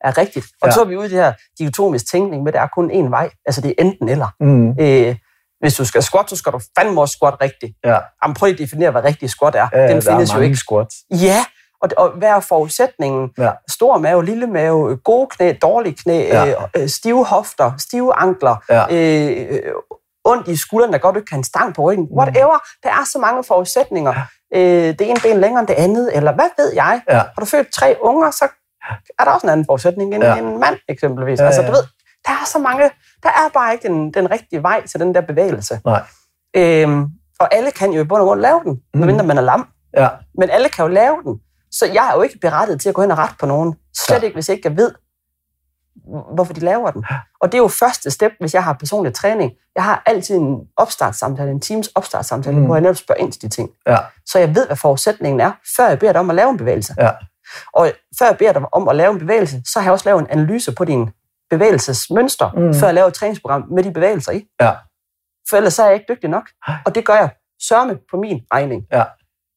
[SPEAKER 2] er rigtigt. Og
[SPEAKER 1] Ja.
[SPEAKER 2] så er vi ude i det her dikotomisk tænkning, med det er kun én vej. Altså det er enten eller.
[SPEAKER 1] mm,
[SPEAKER 2] Øh, hvis du skal squat, så skal du fandme også squat rigtigt.
[SPEAKER 1] ja,
[SPEAKER 2] Jamen, prøv lige at definere, hvad rigtig squat er.
[SPEAKER 1] ja
[SPEAKER 2] Den
[SPEAKER 1] der
[SPEAKER 2] findes
[SPEAKER 1] er
[SPEAKER 2] jo ikke.
[SPEAKER 1] squats.
[SPEAKER 2] Ja, og, og hvad er forudsætningen?
[SPEAKER 1] Ja.
[SPEAKER 2] Stor mave, lille mave, gode knæ, dårlige knæ,
[SPEAKER 1] Ja.
[SPEAKER 2] ja. øh, stive hofter, stive ankler,
[SPEAKER 1] Ja.
[SPEAKER 2] øh, øh, ondt i skulderen, der godt ikke kan en stang på ryggen. Whatever. Der er så mange forudsætninger. Øh, det ene ben længere end det andet, eller hvad ved jeg?
[SPEAKER 1] Ja.
[SPEAKER 2] Har du født tre unger, så er der også en anden forudsætning end
[SPEAKER 1] Ja.
[SPEAKER 2] en mand, eksempelvis.
[SPEAKER 1] Ja,
[SPEAKER 2] altså, du ved, der er så mange, der er bare ikke den, den rigtige vej til den der bevægelse.
[SPEAKER 1] Nej.
[SPEAKER 2] Øhm, og alle kan jo i bund og grund lave den,
[SPEAKER 1] Mhm.
[SPEAKER 2] medmindre man er lam.
[SPEAKER 1] Ja,
[SPEAKER 2] Men alle kan jo lave den. Så jeg er jo ikke berettiget til at gå hen og rette på nogen. Slet
[SPEAKER 1] Ja.
[SPEAKER 2] ikke, hvis jeg ikke ved, hvorfor de laver den. Og det er jo første step, hvis jeg har personlig træning. Jeg har altid en opstartssamtale, en teams opstartssamtale,
[SPEAKER 1] Mm.
[SPEAKER 2] hvor jeg netop spørger ind til de ting.
[SPEAKER 1] ja,
[SPEAKER 2] Så jeg ved, hvad forudsætningen er, før jeg beder dig om at lave en bevægelse.
[SPEAKER 1] ja,
[SPEAKER 2] Og før jeg beder dig om at lave en bevægelse, så har jeg også lavet en analyse på din bevægelsesmønster,
[SPEAKER 1] mm.
[SPEAKER 2] før jeg laver et træningsprogram med de bevægelser i.
[SPEAKER 1] ja,
[SPEAKER 2] For ellers så er jeg ikke dygtig nok. Og det gør jeg sørme på min regning.
[SPEAKER 1] Ja.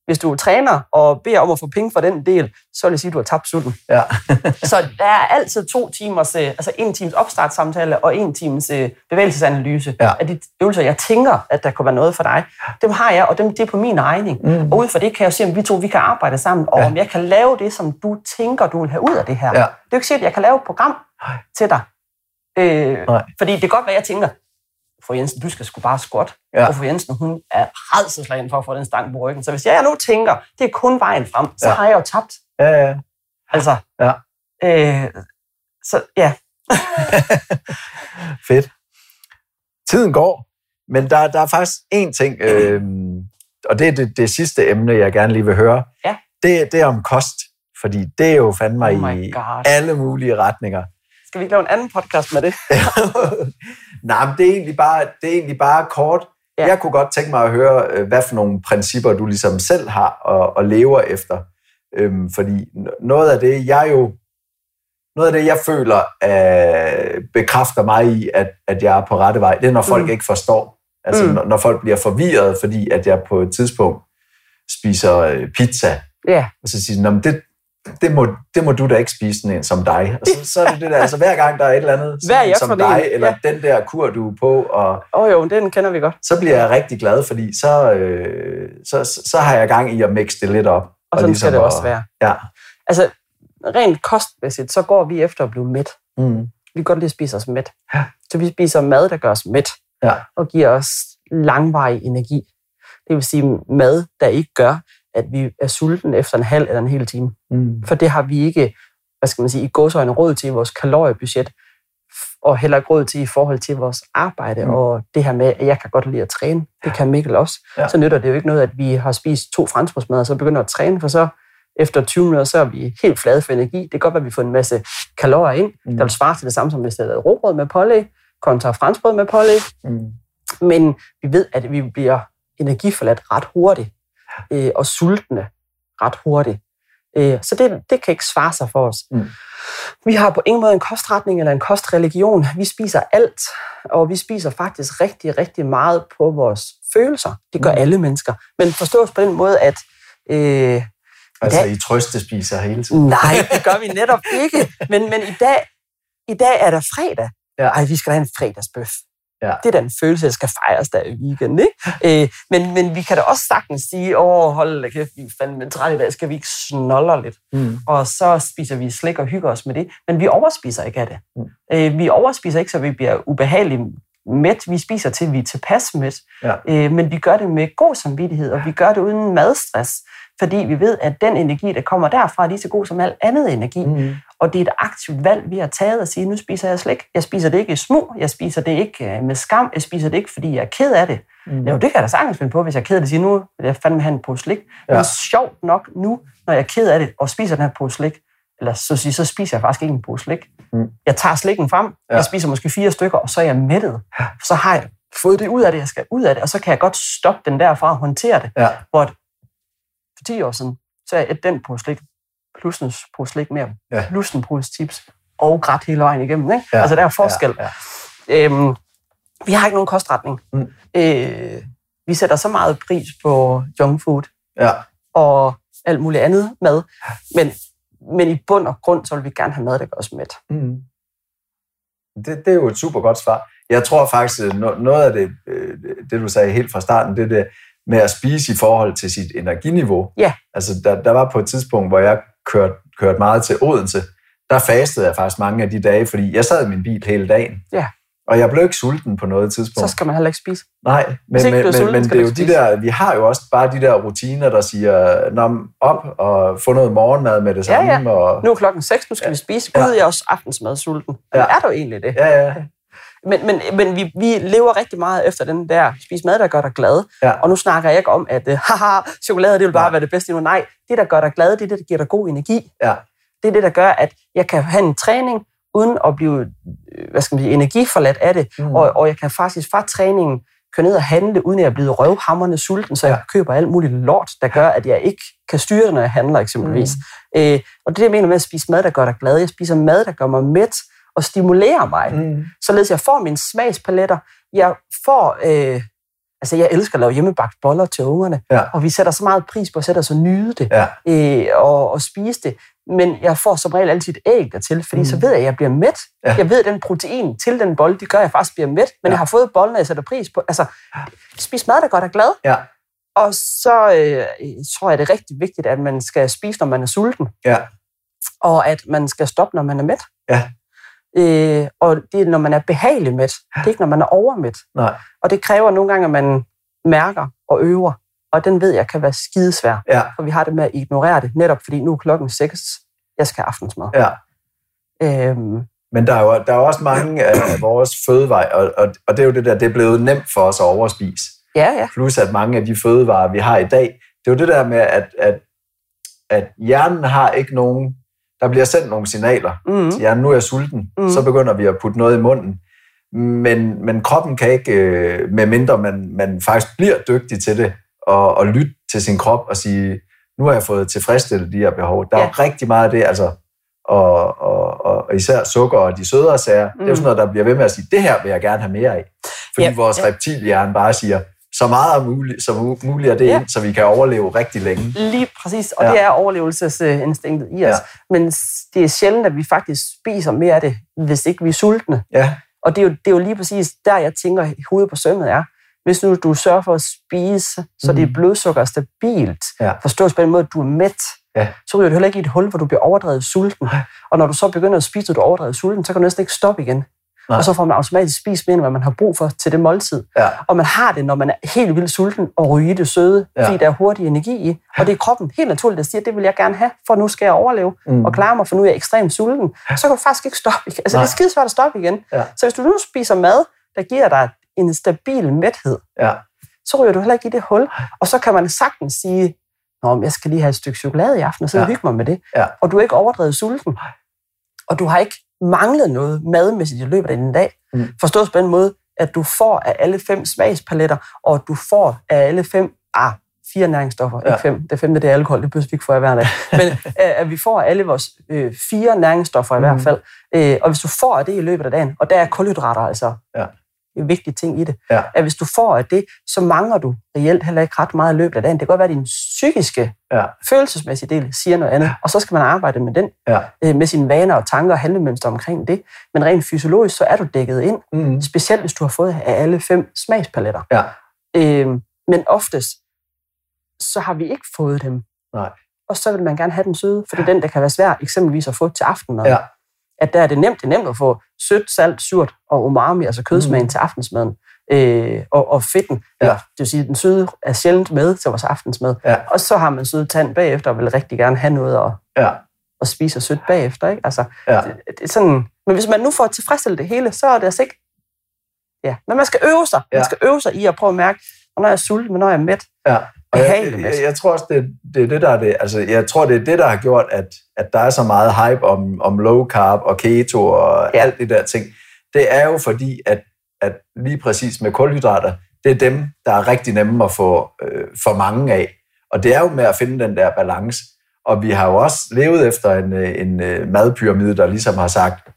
[SPEAKER 2] Hvis du er træner og beder om at få penge for den del, så vil jeg sige, at du har tabt sutten.
[SPEAKER 1] ja,
[SPEAKER 2] Så der er altid to timers, øh, altså en times opstartssamtale og en times øh, bevægelsesanalyse
[SPEAKER 1] Ja.
[SPEAKER 2] af de øvelser, jeg tænker, at der kunne være noget for dig. Dem har jeg, og dem det er på min regning.
[SPEAKER 1] Mm.
[SPEAKER 2] Og ud fra det kan jeg se, om vi to vi kan arbejde sammen, og
[SPEAKER 1] Ja.
[SPEAKER 2] om jeg kan lave det, som du tænker, du vil have ud af det her.
[SPEAKER 1] Ja.
[SPEAKER 2] Det er jo ikke sikkert, at jeg kan lave et program
[SPEAKER 1] Nej.
[SPEAKER 2] til dig. Øh,
[SPEAKER 1] Nej.
[SPEAKER 2] fordi det kan godt være, jeg tænker, fru Jensen, du skal sgu bare squat.
[SPEAKER 1] Ja.
[SPEAKER 2] Ja. Og fru Jensen, hun er redselslagen for at få den stang på ryggen. Så hvis jeg nu tænker, det er kun vejen frem, så
[SPEAKER 1] Ja.
[SPEAKER 2] ja. har jeg jo tabt.
[SPEAKER 1] ja, ja.
[SPEAKER 2] Altså,
[SPEAKER 1] Ja.
[SPEAKER 2] Øh, så ja,
[SPEAKER 1] Fedt. Tiden går, men der, der er faktisk én ting, øh, og det er det, det sidste emne, jeg gerne lige vil høre.
[SPEAKER 2] Ja.
[SPEAKER 1] Det, det er om kost, fordi det er jo fandme
[SPEAKER 2] Oh
[SPEAKER 1] i
[SPEAKER 2] God.
[SPEAKER 1] alle mulige retninger.
[SPEAKER 2] Skal vi ikke lave en anden podcast med det?
[SPEAKER 1] Nej, men det er egentlig bare, det er egentlig bare kort. Ja. Jeg kunne godt tænke mig at høre, øh, hvad for nogle principper du ligesom selv har og, og lever efter. Øhm, fordi noget af det, jeg jo, noget af det, jeg føler, øh, bekræfter mig i, at, at jeg er på rette vej, det er, når folk
[SPEAKER 2] Mm.
[SPEAKER 1] ikke forstår. Altså, mm. Når, når folk bliver forvirret, fordi at jeg på et tidspunkt spiser øh, pizza,
[SPEAKER 2] Ja,
[SPEAKER 1] og så siger de, "Nå, men det, det, må, det må du da ikke spise sådan en som dig. Og så, så er det det der, altså hver gang der er et eller andet
[SPEAKER 2] Hvad er
[SPEAKER 1] som
[SPEAKER 2] for en?
[SPEAKER 1] dig, eller
[SPEAKER 2] Ja.
[SPEAKER 1] den der kur, du er på, og
[SPEAKER 2] åh oh, jo, den kender vi godt.
[SPEAKER 1] så bliver jeg rigtig glad, fordi så, øh, så, så, så har jeg gang i at mixe det lidt op.
[SPEAKER 2] Og sådan skal det også være.
[SPEAKER 1] Ja.
[SPEAKER 2] Altså, rent kostmæssigt, så går vi efter at blive mæt.
[SPEAKER 1] Mm.
[SPEAKER 2] Vi kan godt lide at spise os mæt.
[SPEAKER 1] Ja.
[SPEAKER 2] Så vi spiser mad, der gør os mæt,
[SPEAKER 1] Ja.
[SPEAKER 2] og giver os langvarig energi. Det vil sige mad, der ikke gør, at vi er sulten efter en halv eller en hel time.
[SPEAKER 1] Mm.
[SPEAKER 2] For det har vi ikke, hvad skal man sige, i gåsøjne råd til i vores kaloriebudget, og heller ikke råd til i forhold til vores arbejde,
[SPEAKER 1] Mm.
[SPEAKER 2] og det her med, at jeg kan godt lide at træne. Det kan Mikkel også. Ja. Så nytter det jo ikke noget, at vi har spist to franskbrødsmad, og så begynder at træne, for så efter 20 minutter, så er vi helt flade for energi. Det kan godt være, at vi får en masse kalorier ind,
[SPEAKER 1] mm.
[SPEAKER 2] der vil svare til det samme, som hvis det havde råbrød med pålæg, kontra franskbrød med pålæg.
[SPEAKER 1] Mm.
[SPEAKER 2] Men vi ved, at vi bliver energiforladt ret hurtigt, øh, og sultne ret hurtigt. Øh, så det, det kan ikke svare sig for os.
[SPEAKER 1] Mm.
[SPEAKER 2] Vi har på ingen måde en kostretning eller en kostreligion. Vi spiser alt, og vi spiser faktisk rigtig, rigtig meget på vores følelser. Det gør
[SPEAKER 1] Mm.
[SPEAKER 2] alle mennesker. Men forstås på den måde, at øh,
[SPEAKER 1] Altså,
[SPEAKER 2] dag-
[SPEAKER 1] I trøstespiser hele tiden.
[SPEAKER 2] nej, det gør vi netop ikke. Men, men i, dag, i dag er der fredag.
[SPEAKER 1] Ja.
[SPEAKER 2] Ej, vi skal have en fredagsbøf.
[SPEAKER 1] Ja.
[SPEAKER 2] Det er da en følelse, der skal fejres der i weekenden. Ikke? Øh, men, men vi kan da også sagtens sige, åh, hold da kæft, vi er fandme trætte i dag, skal vi ikke snoller lidt?
[SPEAKER 1] Mm.
[SPEAKER 2] Og så spiser vi slik og hygger os med det. Men vi overspiser ikke af det.
[SPEAKER 1] Mm.
[SPEAKER 2] Øh, vi overspiser ikke, så vi bliver ubehagelige mæt. Vi spiser til, vi er tilpas mæt.
[SPEAKER 1] Ja.
[SPEAKER 2] Øh, men vi gør det med god samvittighed, og vi gør det uden madstress. Fordi vi ved, at den energi, der kommer derfra, er lige så god som alt andet energi.
[SPEAKER 1] Mm.
[SPEAKER 2] Og det er et aktivt valg, vi har taget at sige, nu spiser jeg slik. Jeg spiser det ikke i smug, jeg spiser det ikke øh, med skam, jeg spiser det ikke, fordi jeg er ked af det.
[SPEAKER 1] Mm.
[SPEAKER 2] Jo, det kan jeg da sagtens finde på, hvis jeg er ked af det. Sige, nu vil jeg fandme have en pose slik. Ja. Men sjovt nok nu, når jeg er ked af det, og spiser den her pose slik, eller så, at sige, så spiser jeg faktisk ikke en pose slik.
[SPEAKER 1] Mm.
[SPEAKER 2] Jeg tager slikken frem, ja. Jeg spiser måske fire stykker, og så er jeg mættet. Så har jeg fået det ud af det, jeg skal ud af det, og så kan jeg godt stoppe den derfra og håndtere det.
[SPEAKER 1] Ja.
[SPEAKER 2] Hvor at 10 år siden, så er den pose slik, plus en pose slik mere,
[SPEAKER 1] Ja.
[SPEAKER 2] plus en pose chips, og græt hele vejen igennem. Ikke?
[SPEAKER 1] Ja.
[SPEAKER 2] Altså, der er forskel.
[SPEAKER 1] Ja, ja.
[SPEAKER 2] Øhm, vi har ikke nogen kostretning.
[SPEAKER 1] Mm.
[SPEAKER 2] Øh, vi sætter så meget pris på junk food
[SPEAKER 1] ja.
[SPEAKER 2] og alt muligt andet mad. Men, men i bund og grund, så vil vi gerne have mad, der gør os mæt.
[SPEAKER 1] Mm. Det, det er jo et super godt svar. Jeg tror faktisk, noget af det, øh, det du sagde helt fra starten, det er det med at spise i forhold til sit energiniveau.
[SPEAKER 2] Ja.
[SPEAKER 1] Altså, der, der var på et tidspunkt, hvor jeg kørte, kørte meget til Odense, der fastede jeg faktisk mange af de dage, fordi jeg sad i min bil hele dagen.
[SPEAKER 2] Ja.
[SPEAKER 1] Og jeg blev ikke sulten på noget
[SPEAKER 2] Så
[SPEAKER 1] tidspunkt.
[SPEAKER 2] skal man heller ikke spise.
[SPEAKER 1] Nej, men, men, men,
[SPEAKER 2] sulten,
[SPEAKER 1] men det er jo de der, vi har jo også bare de der rutiner, der siger, Nå, op og få noget morgenmad med det
[SPEAKER 2] Ja,
[SPEAKER 1] samme. Og,
[SPEAKER 2] Nu er klokken 6, nu skal ja. vi spise. Gud,
[SPEAKER 1] Ja.
[SPEAKER 2] jeg er også aftensmad sulten. Men
[SPEAKER 1] Ja.
[SPEAKER 2] er du egentlig det?
[SPEAKER 1] ja, ja,
[SPEAKER 2] Men, men, men vi, vi lever rigtig meget efter den der, spis mad, der gør dig glad.
[SPEAKER 1] ja.
[SPEAKER 2] Og nu snakker jeg ikke om, at uh, haha, chokolade, det vil bare
[SPEAKER 1] Nej.
[SPEAKER 2] være det bedste nu. Nej, det, der gør dig glad, det er det, der giver dig god energi.
[SPEAKER 1] Ja.
[SPEAKER 2] Det er det, der gør, at jeg kan have en træning, uden at blive øh, hvad skal man sige, energiforladt af det.
[SPEAKER 1] Mm.
[SPEAKER 2] Og, og jeg kan faktisk fra træningen køre ned og handle, uden at jeg er blevet røvhammerne sulten, så jeg
[SPEAKER 1] Ja.
[SPEAKER 2] køber alt muligt lort, der gør, at jeg ikke kan styre når jeg handler eksempelvis. Mm. Øh, og det det, jeg mener med at spise mad, der gør dig glad. Jeg spiser mad, der gør mig mæt og stimulerer mig
[SPEAKER 1] Mm.
[SPEAKER 2] således jeg får mine smagspaletter. Jeg får, øh, altså jeg elsker at lave hjemmebagt boller til ungerne,
[SPEAKER 1] Ja.
[SPEAKER 2] og vi sætter så meget pris på at sætte os og nyde det,
[SPEAKER 1] Ja.
[SPEAKER 2] øh, og, og spise det. Men jeg får som regel altid et æg dertil, fordi mm. så ved jeg, at jeg bliver mæt.
[SPEAKER 1] Ja.
[SPEAKER 2] Jeg ved, at den protein til den bolle, det gør, at jeg faktisk bliver mæt, men
[SPEAKER 1] Ja.
[SPEAKER 2] jeg har fået bollen, og jeg sætter pris på. Altså, spis mad, der gør dig glad.
[SPEAKER 1] Ja.
[SPEAKER 2] Og så øh, tror jeg, det er rigtig vigtigt, at man skal spise, når man er sulten,
[SPEAKER 1] Ja.
[SPEAKER 2] og at man skal stoppe, når man er mæt.
[SPEAKER 1] Ja.
[SPEAKER 2] Øh, og det er, når man er behagelig mæt. Det er ikke, når man er overmæt.
[SPEAKER 1] Nej.
[SPEAKER 2] Og det kræver nogle gange, at man mærker og øver. Og den ved jeg kan være skidesvær.
[SPEAKER 1] Ja.
[SPEAKER 2] For vi har det med at ignorere det, netop fordi nu er klokken 6. Jeg skal have aftensmad.
[SPEAKER 1] Ja.
[SPEAKER 2] Øhm,
[SPEAKER 1] Men der er jo der er jo også mange af vores fødevarer, og, og, og det er jo det der, det er blevet nemt for os at overspise.
[SPEAKER 2] ja, ja.
[SPEAKER 1] Plus at mange af de fødevarer, vi har i dag, det er jo det der med, at, at, at hjernen har ikke nogen, der bliver sendt nogle signaler
[SPEAKER 2] Mm.
[SPEAKER 1] til hjernen, nu er jeg sulten,
[SPEAKER 2] Mhm.
[SPEAKER 1] mm. så begynder vi at putte noget i munden. Men, men kroppen kan ikke, øh, medmindre man, man faktisk bliver dygtig til det, og, og lytte til sin krop og sige, nu har jeg fået tilfredsstillet de her behov. Der er
[SPEAKER 2] Ja.
[SPEAKER 1] jo rigtig meget af det, altså, og, og, og, og især sukker og de sødere sager, mm. det er jo sådan noget, der bliver ved med at sige, det her vil jeg gerne have mere af. Fordi
[SPEAKER 2] Ja,
[SPEAKER 1] vores reptilhjerne bare siger, så meget muligt, som u- muligt er det
[SPEAKER 2] Ja.
[SPEAKER 1] ind, så vi kan overleve rigtig længe.
[SPEAKER 2] Lige præcis, og
[SPEAKER 1] Ja.
[SPEAKER 2] det er overlevelsesinstinktet i os.
[SPEAKER 1] Ja.
[SPEAKER 2] Men det er sjældent, at vi faktisk spiser mere af det, hvis ikke vi er sultne.
[SPEAKER 1] Ja,
[SPEAKER 2] Og det er, jo, det er jo lige præcis der, jeg tænker, hovedet på sømmet er. Hvis nu du sørger for at spise, så
[SPEAKER 1] Mm.
[SPEAKER 2] dit blodsukker er stabilt,
[SPEAKER 1] Ja.
[SPEAKER 2] forstås på den måde, at du er mæt,
[SPEAKER 1] Ja.
[SPEAKER 2] så ryger du heller ikke i et hul, hvor du bliver overdrevet sulten. Og når du så begynder at spise, og du er overdrevet sulten, så kan du næsten ikke stoppe igen.
[SPEAKER 1] Nej.
[SPEAKER 2] Og så får man automatisk spist mere, end hvad man har brug for til det måltid.
[SPEAKER 1] ja,
[SPEAKER 2] Og man har det, når man er helt vildt sulten og ryge det søde,
[SPEAKER 1] Ja.
[SPEAKER 2] fordi der er hurtig energi i. Og det er kroppen helt naturligt, der siger, det vil jeg gerne have, for nu skal jeg overleve
[SPEAKER 1] Mm.
[SPEAKER 2] og klare mig, for nu er jeg ekstremt sulten. Så kan du faktisk ikke stoppe igen. Altså,
[SPEAKER 1] Nej.
[SPEAKER 2] det er skidesvært at stoppe igen.
[SPEAKER 1] Ja.
[SPEAKER 2] Så hvis du nu spiser mad, der giver dig en stabil mæthed,
[SPEAKER 1] ja,
[SPEAKER 2] så ryger du heller ikke i det hul. Og så kan man sagtens sige, Nå, jeg skal lige have et stykke chokolade i aften, og så
[SPEAKER 1] ja.
[SPEAKER 2] hygge mig med det.
[SPEAKER 1] Ja.
[SPEAKER 2] Og du er ikke overdrevet sulten. Og du har ikke manglet noget madmæssigt i løbet af din dag.
[SPEAKER 1] Mm.
[SPEAKER 2] Forstås på den måde, at du får af alle fem smagspaletter, og du får af alle fem, ah, fire næringsstoffer,
[SPEAKER 1] Ja.
[SPEAKER 2] ikke fem. Det femte, det er alkohol, det behøver vi ikke få af hver dag. Men øh, at vi får alle vores øh, fire næringsstoffer i
[SPEAKER 1] Mm.
[SPEAKER 2] hvert fald. Øh, og hvis du får af det i løbet af dagen, og der er kulhydrater altså
[SPEAKER 1] Ja.
[SPEAKER 2] Vigtig ting i det,
[SPEAKER 1] Ja.
[SPEAKER 2] at hvis du får af det, så mangler du reelt heller ikke ret meget i løbet af dagen. Det kan godt være, at din psykiske,
[SPEAKER 1] Ja.
[SPEAKER 2] følelsesmæssige del siger noget andet, og så skal man arbejde med den,
[SPEAKER 1] ja.
[SPEAKER 2] øh, med sine vaner og tanker og handlemønstre omkring det. Men rent fysiologisk, så er du dækket ind,
[SPEAKER 1] Mm.
[SPEAKER 2] specielt hvis du har fået af alle fem smagspaletter.
[SPEAKER 1] Ja.
[SPEAKER 2] Øh, men oftest, så har vi ikke fået dem.
[SPEAKER 1] Nej.
[SPEAKER 2] Og så vil man gerne have den søde, for det er den, der kan være svær eksempelvis at få til aftenen.
[SPEAKER 1] Ja.
[SPEAKER 2] At der er det nemt, det er nemt at få sødt, salt, surt og umami, altså kødsmagen mm. til aftensmaden, øh, og, og fedten, ja. eller det vil sige, den søde er sjældent med til vores aftensmad. Ja. Og så har man søde tand bagefter, og vil rigtig gerne have noget at, ja. at spise sødt bagefter. Ikke? Altså, ja. det, det er sådan, men hvis man nu får tilfredsstillet det hele, så er det altså ikke... Ja, men man skal øve sig. Ja. Man skal øve sig i at prøve at mærke, når jeg er sulten, men når jeg er mæt.
[SPEAKER 1] Ja. Og jeg, jeg, jeg, tror også, det, det er det, der er det. Altså, jeg tror, det er det, der har gjort, at, at der er så meget hype om, om low carb og keto og ja. alt det der ting. Det er jo fordi, at, at lige præcis med kulhydrater, det er dem, der er rigtig nemme at få øh, for mange af. Og det er jo med at finde den der balance. Og vi har jo også levet efter en, øh, en øh, madpyramide, der ligesom har sagt,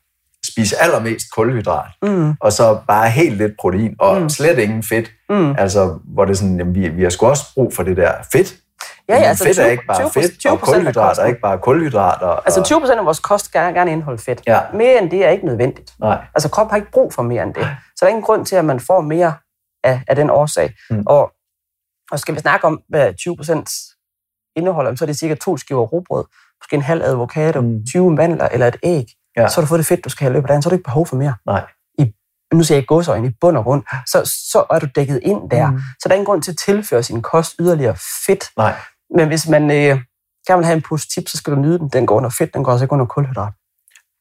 [SPEAKER 1] spise allermest kulhydrat, mm. og så bare helt lidt protein, og mm. slet ingen fedt. Mm. Altså, hvor det er sådan, jamen, vi, vi har sgu også brug for det der fedt. Ja, ja, altså fedt 20, er ikke bare 20, fedt, 20 og kulhydrat er ikke bare kulhydrater. Og...
[SPEAKER 2] Altså 20 procent af vores kost gerne, gerne indeholde fedt. Ja. Mere end det er ikke nødvendigt.
[SPEAKER 1] Nej.
[SPEAKER 2] Altså kroppen har ikke brug for mere end det. Så der er ingen grund til, at man får mere af, af den årsag. Mm. Og, og skal vi snakke om, hvad 20 procent indeholder, så er det cirka to skiver rugbrød, måske en halv avocado, mm. 20 mandler eller et æg ja. så har du fået det fedt, du skal have løbet dagen, så har du ikke behov for mere.
[SPEAKER 1] Nej.
[SPEAKER 2] I, nu siger jeg godsøjne i bund og grund, så, så er du dækket ind der. Mm. Så der er ingen grund til at tilføre sin kost yderligere fedt.
[SPEAKER 1] Nej.
[SPEAKER 2] Men hvis man øh, gerne vil have en pose tip, så skal du nyde den. Den går under fedt, den går også ikke under kulhydrat.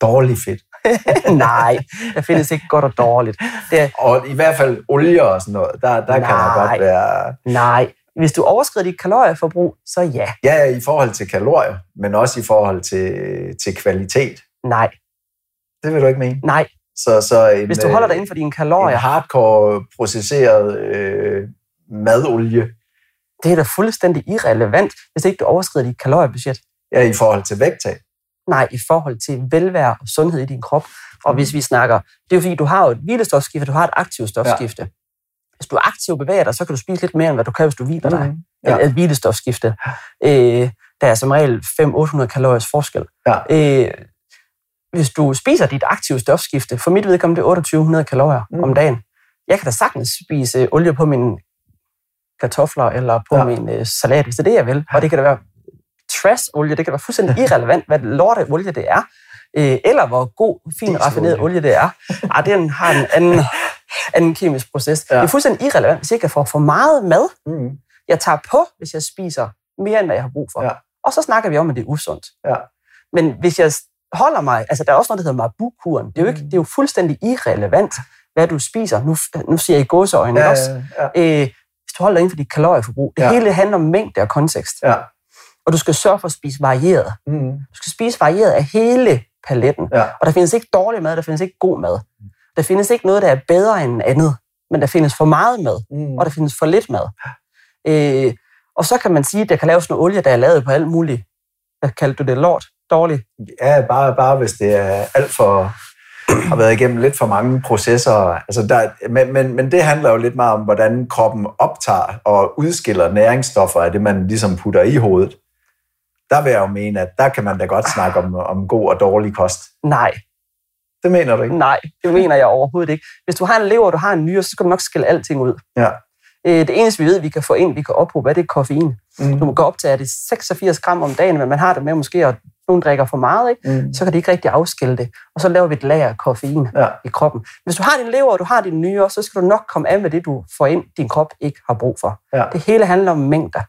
[SPEAKER 1] Dårlig fedt.
[SPEAKER 2] Nej, der findes ikke godt og dårligt.
[SPEAKER 1] Det er, og i hvert fald olie og sådan noget, der, der nej, kan der godt være...
[SPEAKER 2] Nej, hvis du overskrider dit kalorieforbrug, så ja.
[SPEAKER 1] Ja, i forhold til kalorier, men også i forhold til, til kvalitet.
[SPEAKER 2] Nej.
[SPEAKER 1] Det vil du ikke mene?
[SPEAKER 2] Nej.
[SPEAKER 1] Så, så en,
[SPEAKER 2] Hvis du holder dig inden for dine kalorier.
[SPEAKER 1] En hardcore processeret øh, madolie.
[SPEAKER 2] Det er da fuldstændig irrelevant, hvis ikke du overskrider dit kaloriebudget.
[SPEAKER 1] Ja, i forhold til vægttab.
[SPEAKER 2] Nej, i forhold til velvære og sundhed i din krop. Og hvis vi snakker, det er jo fordi, du har jo et hvilestofskifte, du har et aktivt stofskifte. Ja. Hvis du er aktiv og bevæger dig, så kan du spise lidt mere, end hvad du kan, hvis du hviler dig. Mm. Ja. Et, hvilestofskifte. Øh, der er som regel 500-800 kalorier forskel. Ja. Øh, hvis du spiser dit aktive stofskifte, for mit vedkommende det er 2800 kalorier mm. om dagen. Jeg kan da sagtens spise olie på mine kartofler eller på ja. min uh, salat, hvis det er det, jeg vil. Og det kan da være trash-olie, det kan være fuldstændig irrelevant, hvad lorte olie det er. Øh, eller hvor god, fin, raffineret olie det er. Ej, den har en anden, anden kemisk proces. Ja. Det er fuldstændig irrelevant, hvis jeg kan få for meget mad. Mm. Jeg tager på, hvis jeg spiser mere, end hvad jeg har brug for. Ja. Og så snakker vi om, at det er usundt.
[SPEAKER 1] Ja.
[SPEAKER 2] Men hvis jeg holder mig, altså der er også noget, der hedder Mabu-kuren. Det er jo, ikke, det er jo fuldstændig irrelevant, hvad du spiser. Nu, nu siger jeg i gåseøjne ja, også. Ja, ja. Øh, hvis du holder dig inden for dit kalorieforbrug. Det ja. hele handler om mængde og kontekst.
[SPEAKER 1] Ja.
[SPEAKER 2] Og du skal sørge for at spise varieret. Mm. Du skal spise varieret af hele paletten.
[SPEAKER 1] Ja.
[SPEAKER 2] Og der findes ikke dårlig mad, der findes ikke god mad. Der findes ikke noget, der er bedre end andet. Men der findes for meget mad, mm. og der findes for lidt mad. Øh, og så kan man sige, at der kan laves noget olie, der er lavet på alt muligt. Hvad kaldte du det? Lort? Dårlig?
[SPEAKER 1] Ja, bare, bare hvis det er alt for har været igennem lidt for mange processer. Altså der, men, men, men det handler jo lidt meget om, hvordan kroppen optager og udskiller næringsstoffer af det, man ligesom putter i hovedet. Der vil jeg jo mene, at der kan man da godt snakke om, om god og dårlig kost.
[SPEAKER 2] Nej.
[SPEAKER 1] Det mener du ikke?
[SPEAKER 2] Nej, det mener jeg overhovedet ikke. Hvis du har en lever, og du har en nyre, så skal du nok skille alting ud.
[SPEAKER 1] Ja.
[SPEAKER 2] Øh, det eneste, vi ved, vi kan få ind, vi kan ophobe, det er koffein. Mm. Du må gå op til, at det er 86 gram om dagen, men man har det med måske at nogen drikker for meget, ikke? Mm. så kan de ikke rigtig afskille det. Og så laver vi et lager af koffein
[SPEAKER 1] ja.
[SPEAKER 2] i kroppen. Hvis du har din lever, og du har din nyre, så skal du nok komme af med det, du får ind, din krop ikke har brug for.
[SPEAKER 1] Ja.
[SPEAKER 2] Det hele handler om mængder.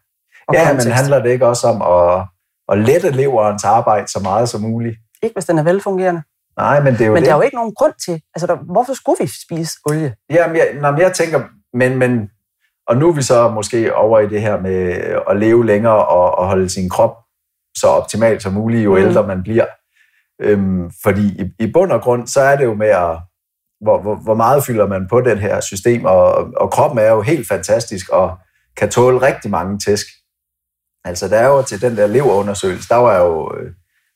[SPEAKER 1] Og ja, kontekst. men handler det ikke også om at, at lette leverens arbejde så meget som muligt?
[SPEAKER 2] Ikke hvis den er velfungerende.
[SPEAKER 1] Nej, men det er jo
[SPEAKER 2] Men
[SPEAKER 1] det.
[SPEAKER 2] der er jo ikke nogen grund til, altså der, hvorfor skulle vi spise olie?
[SPEAKER 1] Jamen, jeg, når jeg tænker, men, men, og nu er vi så måske over i det her med at leve længere og, og holde sin krop så optimalt som muligt, jo mm. ældre man bliver. Øhm, fordi i, i bund og grund, så er det jo med at, hvor, hvor, hvor meget fylder man på den her system, og, og kroppen er jo helt fantastisk og kan tåle rigtig mange tæsk. Altså der er jo til den der leverundersøgelse, der var jeg jo øh,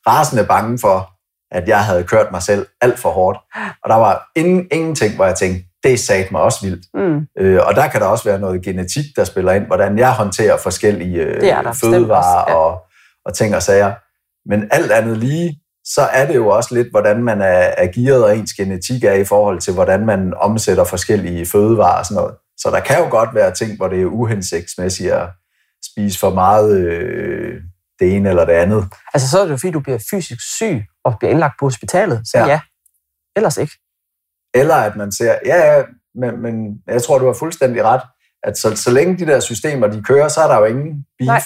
[SPEAKER 1] rasende bange for, at jeg havde kørt mig selv alt for hårdt. Og der var ingen, ingenting, hvor jeg tænkte, det sagde mig også vildt. Mm. Øh, og der kan der også være noget genetik, der spiller ind, hvordan jeg håndterer forskellige øh, fødevarer ja. og, og ting og sager. Men alt andet lige, så er det jo også lidt, hvordan man er, er gearet, og ens genetik er i forhold til, hvordan man omsætter forskellige fødevarer og sådan noget. Så der kan jo godt være ting, hvor det er uhensigtsmæssigt at spise for meget øh, det ene eller det andet.
[SPEAKER 2] Altså, så er det jo fordi, du bliver fysisk syg og bliver indlagt på hospitalet. Så ja.
[SPEAKER 1] Ja.
[SPEAKER 2] Ellers ikke.
[SPEAKER 1] Eller at man ser, ja, ja, men, men jeg tror, du har fuldstændig ret, at så, så længe de der systemer, de kører, så er der jo ingen beef.
[SPEAKER 2] Nej.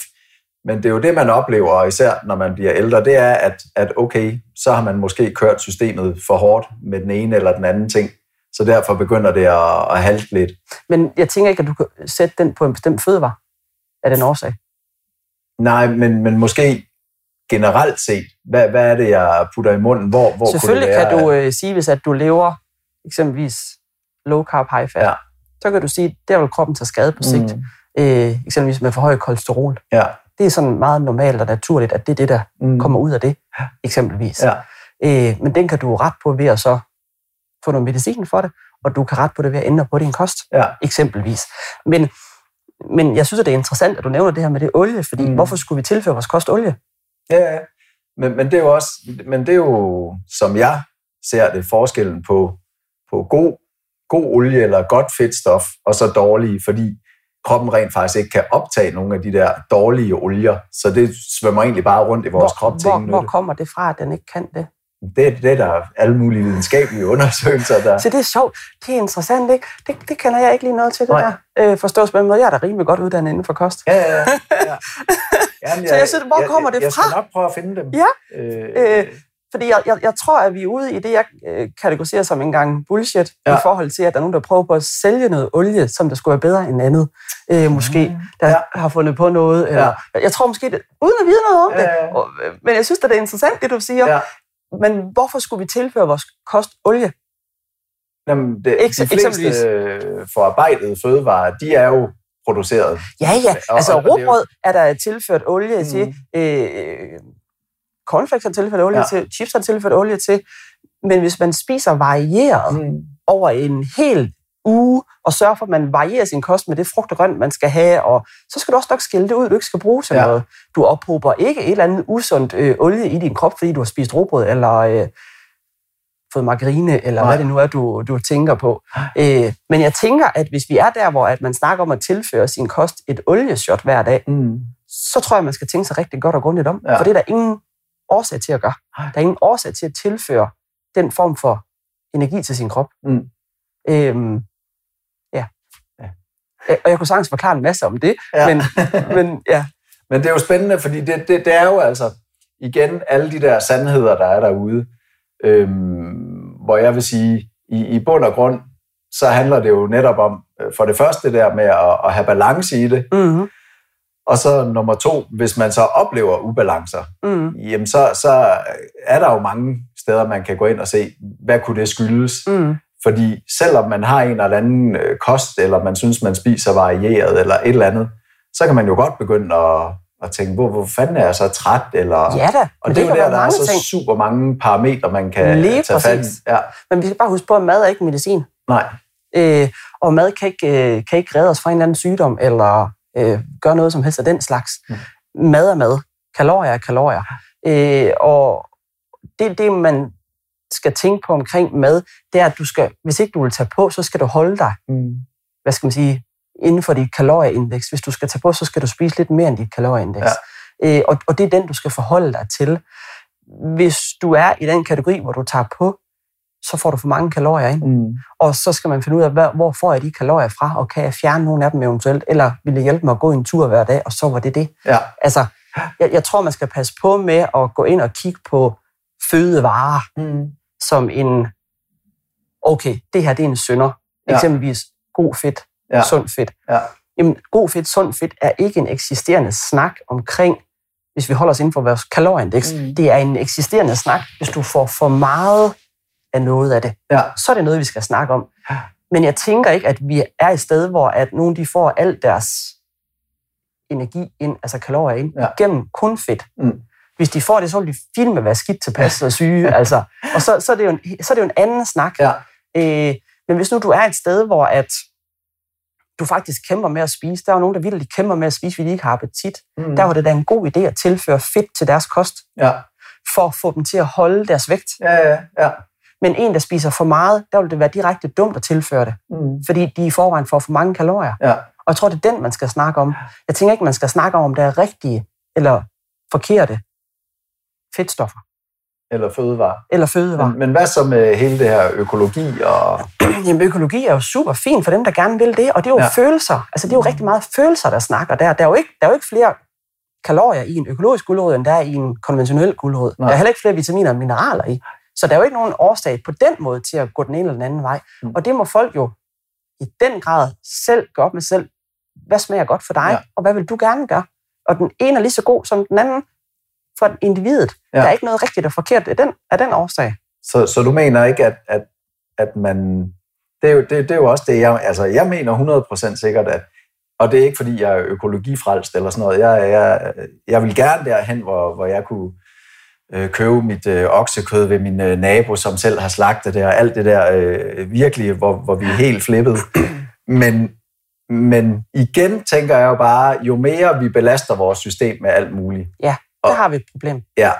[SPEAKER 1] Men det er jo det, man oplever, og især når man bliver ældre, det er, at, at okay, så har man måske kørt systemet for hårdt med den ene eller den anden ting. Så derfor begynder det at, at halte lidt.
[SPEAKER 2] Men jeg tænker ikke, at du kan sætte den på en bestemt fødevare af den årsag.
[SPEAKER 1] Nej, men, men måske generelt set, hvad, hvad er det, jeg putter i munden? Hvor, hvor
[SPEAKER 2] Selvfølgelig
[SPEAKER 1] kunne det være,
[SPEAKER 2] kan du øh, sige, hvis at du lever eksempelvis low carb, high fat,
[SPEAKER 1] Ja.
[SPEAKER 2] så kan du sige, at der vil kroppen tage skade på sigt.
[SPEAKER 1] Mm,
[SPEAKER 2] Øh, eksempelvis med for høj kolesterol.
[SPEAKER 1] ja.
[SPEAKER 2] Det er sådan meget normalt og naturligt, at det er det, der
[SPEAKER 1] Mm,
[SPEAKER 2] kommer ud af det, eksempelvis.
[SPEAKER 1] Ja.
[SPEAKER 2] Øh, men den kan du ret på ved at så få noget medicin for det, og du kan ret på det ved at ændre på din kost,
[SPEAKER 1] Ja.
[SPEAKER 2] eksempelvis. Men, men jeg synes, at det er interessant, at du nævner det her med det olie, fordi
[SPEAKER 1] Mm.
[SPEAKER 2] hvorfor skulle vi tilføre vores kost olie?
[SPEAKER 1] Ja, ja. Men, men det er jo også, men det er jo, som jeg ser det, forskellen på, på god, god olie eller godt fedtstof, og så dårlige, fordi kroppen rent faktisk ikke kan optage nogle af de der dårlige olier. Så det svømmer egentlig bare rundt i vores krop til
[SPEAKER 2] hvor, hvor kommer det fra, at den ikke kan det?
[SPEAKER 1] Det, er- det er der alle mulige videnskabelige undersøgelser, der...
[SPEAKER 2] Så det er sjovt. Det er interessant, ikke? Det, det kender jeg ikke lige noget til, det
[SPEAKER 1] Nej.
[SPEAKER 2] der. Øh, forstås på en måde. Jeg er da rimelig godt uddannet inden for kost.
[SPEAKER 1] Ja, ja, ja. Jamen,
[SPEAKER 2] Så jeg synes, hvor kommer det
[SPEAKER 1] jeg, jeg
[SPEAKER 2] fra?
[SPEAKER 1] skal nok prøve at finde dem.
[SPEAKER 2] Ja.
[SPEAKER 1] Øh,
[SPEAKER 2] Øh, Fordi jeg, jeg, jeg tror, at vi er ude i det, jeg øh, kategoriserer som en gang bullshit, ja.
[SPEAKER 1] Ja.
[SPEAKER 2] i forhold til, at der er nogen, der prøver på at sælge noget olie, som der skulle være bedre end andet. Øh, måske, der
[SPEAKER 1] Ja.
[SPEAKER 2] ja. har fundet på noget. Eller, jeg, jeg tror måske, det, uden at vide noget om
[SPEAKER 1] Ja,
[SPEAKER 2] det.
[SPEAKER 1] ja.
[SPEAKER 2] Og, øh, men jeg synes, at det er interessant, det du siger.
[SPEAKER 1] Ja.
[SPEAKER 2] Men hvorfor skulle vi tilføre vores kost olie?
[SPEAKER 1] Jamen, det,
[SPEAKER 2] Eks-
[SPEAKER 1] de fleste øh, forarbejdede fødevarer, de er jo produceret.
[SPEAKER 2] Ja, ja. Altså
[SPEAKER 1] det er
[SPEAKER 2] råbrød er der tilført olie
[SPEAKER 1] Mm.
[SPEAKER 2] mm. til. Øh, cornflakes er tilført olie
[SPEAKER 1] Ja.
[SPEAKER 2] til. Chips er tilført olie til. Men hvis man spiser varieret
[SPEAKER 1] Mm.
[SPEAKER 2] over en hel uge, og sørger for, at man varierer sin kost med det frugt og grønt, man skal have, og så skal du også nok skille det ud, du ikke skal bruge til
[SPEAKER 1] Ja.
[SPEAKER 2] noget. Du ophober ikke et eller andet usundt øh, olie i din krop, fordi du har spist råbrød, eller øh, fået margarine, eller
[SPEAKER 1] Nej.
[SPEAKER 2] hvad det nu er, du, du tænker på. Øh, men jeg tænker, at hvis vi er der, hvor at man snakker om at tilføre sin kost et olieshot hver dag,
[SPEAKER 1] Mm.
[SPEAKER 2] så tror jeg, man skal tænke sig rigtig godt og grundigt om.
[SPEAKER 1] Ja.
[SPEAKER 2] For det er der ingen årsag til at gøre. Der er ingen årsag til at tilføre den form for energi til sin krop.
[SPEAKER 1] Mm.
[SPEAKER 2] Øhm, ja.
[SPEAKER 1] Ja.
[SPEAKER 2] Og jeg kunne sagtens forklare en masse om det,
[SPEAKER 1] Ja.
[SPEAKER 2] ja. men, men ja.
[SPEAKER 1] Men det er jo spændende, fordi det, det, det er jo altså, igen, alle de der sandheder, der er derude, øhm, hvor jeg vil sige, i, i bund og grund, så handler det jo netop om, øh, for det første der med at, at have balance i det,
[SPEAKER 2] Mm-hmm.
[SPEAKER 1] Og så nummer to, hvis man så oplever ubalancer,
[SPEAKER 2] Mm.
[SPEAKER 1] jamen så, så er der jo mange steder, man kan gå ind og se, hvad kunne det skyldes?
[SPEAKER 2] Mm.
[SPEAKER 1] Fordi selvom man har en eller anden øh, kost, eller man synes, man spiser varieret, eller et eller andet, så kan man jo godt begynde at, at tænke, hvor, hvor fanden er jeg så træt? Eller,
[SPEAKER 2] Ja da,
[SPEAKER 1] og det er jo der, der er så
[SPEAKER 2] ting.
[SPEAKER 1] super mange parametre, man kan
[SPEAKER 2] Lige
[SPEAKER 1] tage fat i. Ja,
[SPEAKER 2] Men vi skal bare huske på, at mad er ikke medicin.
[SPEAKER 1] nej.
[SPEAKER 2] Øh, og mad kan ikke, øh, kan ikke redde os fra en eller anden sygdom, eller øh, gøre noget som helst af den slags.
[SPEAKER 1] Mm.
[SPEAKER 2] Mad er mad. Kalorier er kalorier. Øh, og det, det, man skal tænke på omkring mad, det er, at du skal, hvis ikke du vil tage på, så skal du holde dig,
[SPEAKER 1] Mm.
[SPEAKER 2] hvad skal man sige, inden for dit kalorieindeks. Hvis du skal tage på, så skal du spise lidt mere end dit kalorieindeks. Ja. Øh, og, og det er den, du skal forholde dig til. Hvis du er i den kategori, hvor du tager på, så får du for mange kalorier ind.
[SPEAKER 1] Mm.
[SPEAKER 2] Og så skal man finde ud af, hvor får jeg de kalorier fra, og kan jeg fjerne nogle af dem eventuelt, eller vil det hjælpe mig at gå en tur hver dag, og så var det det.
[SPEAKER 1] Ja.
[SPEAKER 2] Altså, jeg, jeg tror, man skal passe på med at gå ind og kigge på fødevarer
[SPEAKER 1] Mm.
[SPEAKER 2] som en, okay, det her det er en sønder.
[SPEAKER 1] Ja.
[SPEAKER 2] Eksempelvis god fedt,
[SPEAKER 1] ja.
[SPEAKER 2] sund fedt.
[SPEAKER 1] Ja.
[SPEAKER 2] Jamen, god fedt, sund fedt er ikke en eksisterende snak omkring, hvis vi holder os inden for vores kalorieindeks.
[SPEAKER 1] Mm.
[SPEAKER 2] Det er en eksisterende snak, hvis du får for meget af noget af det
[SPEAKER 1] Ja.
[SPEAKER 2] så er det noget, vi skal snakke om. Men jeg tænker ikke, at vi er et sted, hvor at nogen de får al deres energi ind, altså kalorier ind,
[SPEAKER 1] Ja.
[SPEAKER 2] gennem kun fedt.
[SPEAKER 1] Mm.
[SPEAKER 2] Hvis de får det, så vil de filme med at være skidt tilpas og syge. altså. Og så, så, er det jo en, så er det jo en anden snak.
[SPEAKER 1] Ja.
[SPEAKER 2] Øh, men hvis nu du er et sted, hvor at du faktisk kæmper med at spise, der er jo nogen, der virkelig kæmper med at spise, fordi de ikke har appetit.
[SPEAKER 1] Mm.
[SPEAKER 2] Der var det da en god idé at tilføre fedt til deres kost,
[SPEAKER 1] Ja.
[SPEAKER 2] for at få dem til at holde deres vægt.
[SPEAKER 1] Ja, ja, ja.
[SPEAKER 2] Men en, der spiser for meget, der vil det være direkte dumt at tilføre det,
[SPEAKER 1] Mm.
[SPEAKER 2] fordi de i forvejen får for mange kalorier.
[SPEAKER 1] Ja.
[SPEAKER 2] Og jeg tror, det er den, man skal snakke om. Jeg tænker ikke, man skal snakke om, om der er rigtige eller forkerte fedtstoffer
[SPEAKER 1] Eller fødevare.
[SPEAKER 2] eller fødevarer.
[SPEAKER 1] Men, men hvad så med hele det her økologi og...
[SPEAKER 2] Jamen, økologi er jo super fint for dem, der gerne vil det, og det er jo
[SPEAKER 1] Ja.
[SPEAKER 2] ja. følelser. Altså, det er jo rigtig meget følelser, der snakker der. Der er jo ikke, der er jo ikke flere kalorier i en økologisk gulerod, end der er i en konventionel gulerod.
[SPEAKER 1] Nej.
[SPEAKER 2] Der er heller ikke flere vitaminer og mineraler i. Så der er jo ikke nogen årsag på den måde til at gå den ene eller den anden vej.
[SPEAKER 1] Mm.
[SPEAKER 2] Og det må folk jo i den grad selv gå op med selv. Hvad smager godt for dig,
[SPEAKER 1] Ja.
[SPEAKER 2] og hvad vil du gerne gøre? Og den ene er lige så god som den anden for individet.
[SPEAKER 1] Ja.
[SPEAKER 2] Der er ikke noget rigtigt og forkert af den, af den årsag.
[SPEAKER 1] Så, så du mener ikke, at, at, at man... Det er, jo, det, det er jo også det, jeg... Altså, jeg mener 100% sikkert, at... Og det er ikke, fordi jeg er økologifrelst eller sådan noget. Jeg, jeg, jeg vil gerne derhen, hvor, hvor jeg kunne øh, købe mit øh, oksekød ved min øh, nabo, som selv har slagtet det, og alt det der øh, virkelig, hvor, hvor vi er helt flippet. Men, men igen tænker jeg jo bare, jo mere vi belaster vores system med alt muligt,
[SPEAKER 2] Ja,
[SPEAKER 1] Og-
[SPEAKER 2] der har vi et problem.
[SPEAKER 1] ja,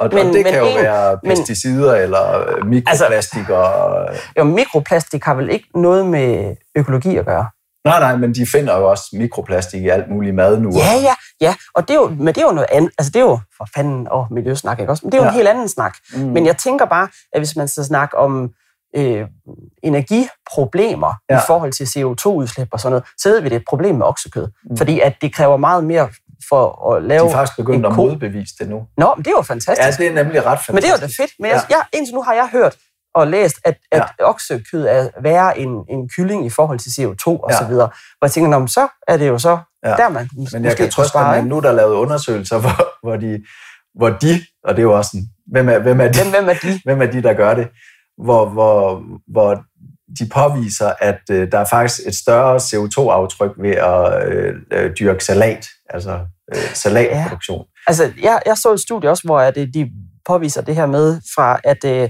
[SPEAKER 1] og, men,
[SPEAKER 2] Men-
[SPEAKER 1] og det
[SPEAKER 2] men
[SPEAKER 1] kan jo
[SPEAKER 2] en-
[SPEAKER 1] være
[SPEAKER 2] men-
[SPEAKER 1] pesticider eller øh, mikroplastik og...
[SPEAKER 2] Jo, mikroplastik har vel ikke noget med økologi at gøre.
[SPEAKER 1] Nej, nej, men de finder jo også mikroplastik i alt muligt mad nu.
[SPEAKER 2] Ja, ja, ja. Og det er jo, men det er jo noget andet. Altså, det er jo for fanden og miljøsnak, ikke også? Men det er jo
[SPEAKER 1] Ja.
[SPEAKER 2] en helt anden snak.
[SPEAKER 1] Mm.
[SPEAKER 2] Men jeg tænker bare, at hvis man skal snakke om øh, energiproblemer
[SPEAKER 1] Ja.
[SPEAKER 2] i forhold til CO2-udslip og sådan noget, så ved vi, det er et problem med oksekød.
[SPEAKER 1] Mm.
[SPEAKER 2] Mm. Fordi at det kræver meget mere for at
[SPEAKER 1] de
[SPEAKER 2] lave...
[SPEAKER 1] er faktisk begyndt at modbevise det nu.
[SPEAKER 2] Nå, men det er jo fantastisk.
[SPEAKER 1] Ja, det er nemlig ret fantastisk.
[SPEAKER 2] Men det er jo da fedt. Men jeg,
[SPEAKER 1] Ja.
[SPEAKER 2] jeg, indtil nu har jeg hørt og læst, at, at oksekød er værre end en kylling i forhold til CO2 og
[SPEAKER 1] Ja.
[SPEAKER 2] så videre. Hvor jeg tænker, så er det jo så
[SPEAKER 1] Ja.
[SPEAKER 2] ja. der, man
[SPEAKER 1] Men jeg
[SPEAKER 2] måske
[SPEAKER 1] kan trøste dig
[SPEAKER 2] ikke?
[SPEAKER 1] nu er der lavet undersøgelser, hvor, hvor, de, hvor de, og det er jo også sådan, hvem er, hvem er, de,
[SPEAKER 2] Hvem, hvem er de?
[SPEAKER 1] hvem er de, der gør det, hvor, hvor, hvor de påviser, at øh, der er faktisk et større CO2-aftryk ved at øh, øh, dyrke salat, altså øh, salatproduktion.
[SPEAKER 2] Altså, jeg, jeg så et studie også, hvor at, de påviser det her med, fra at øh,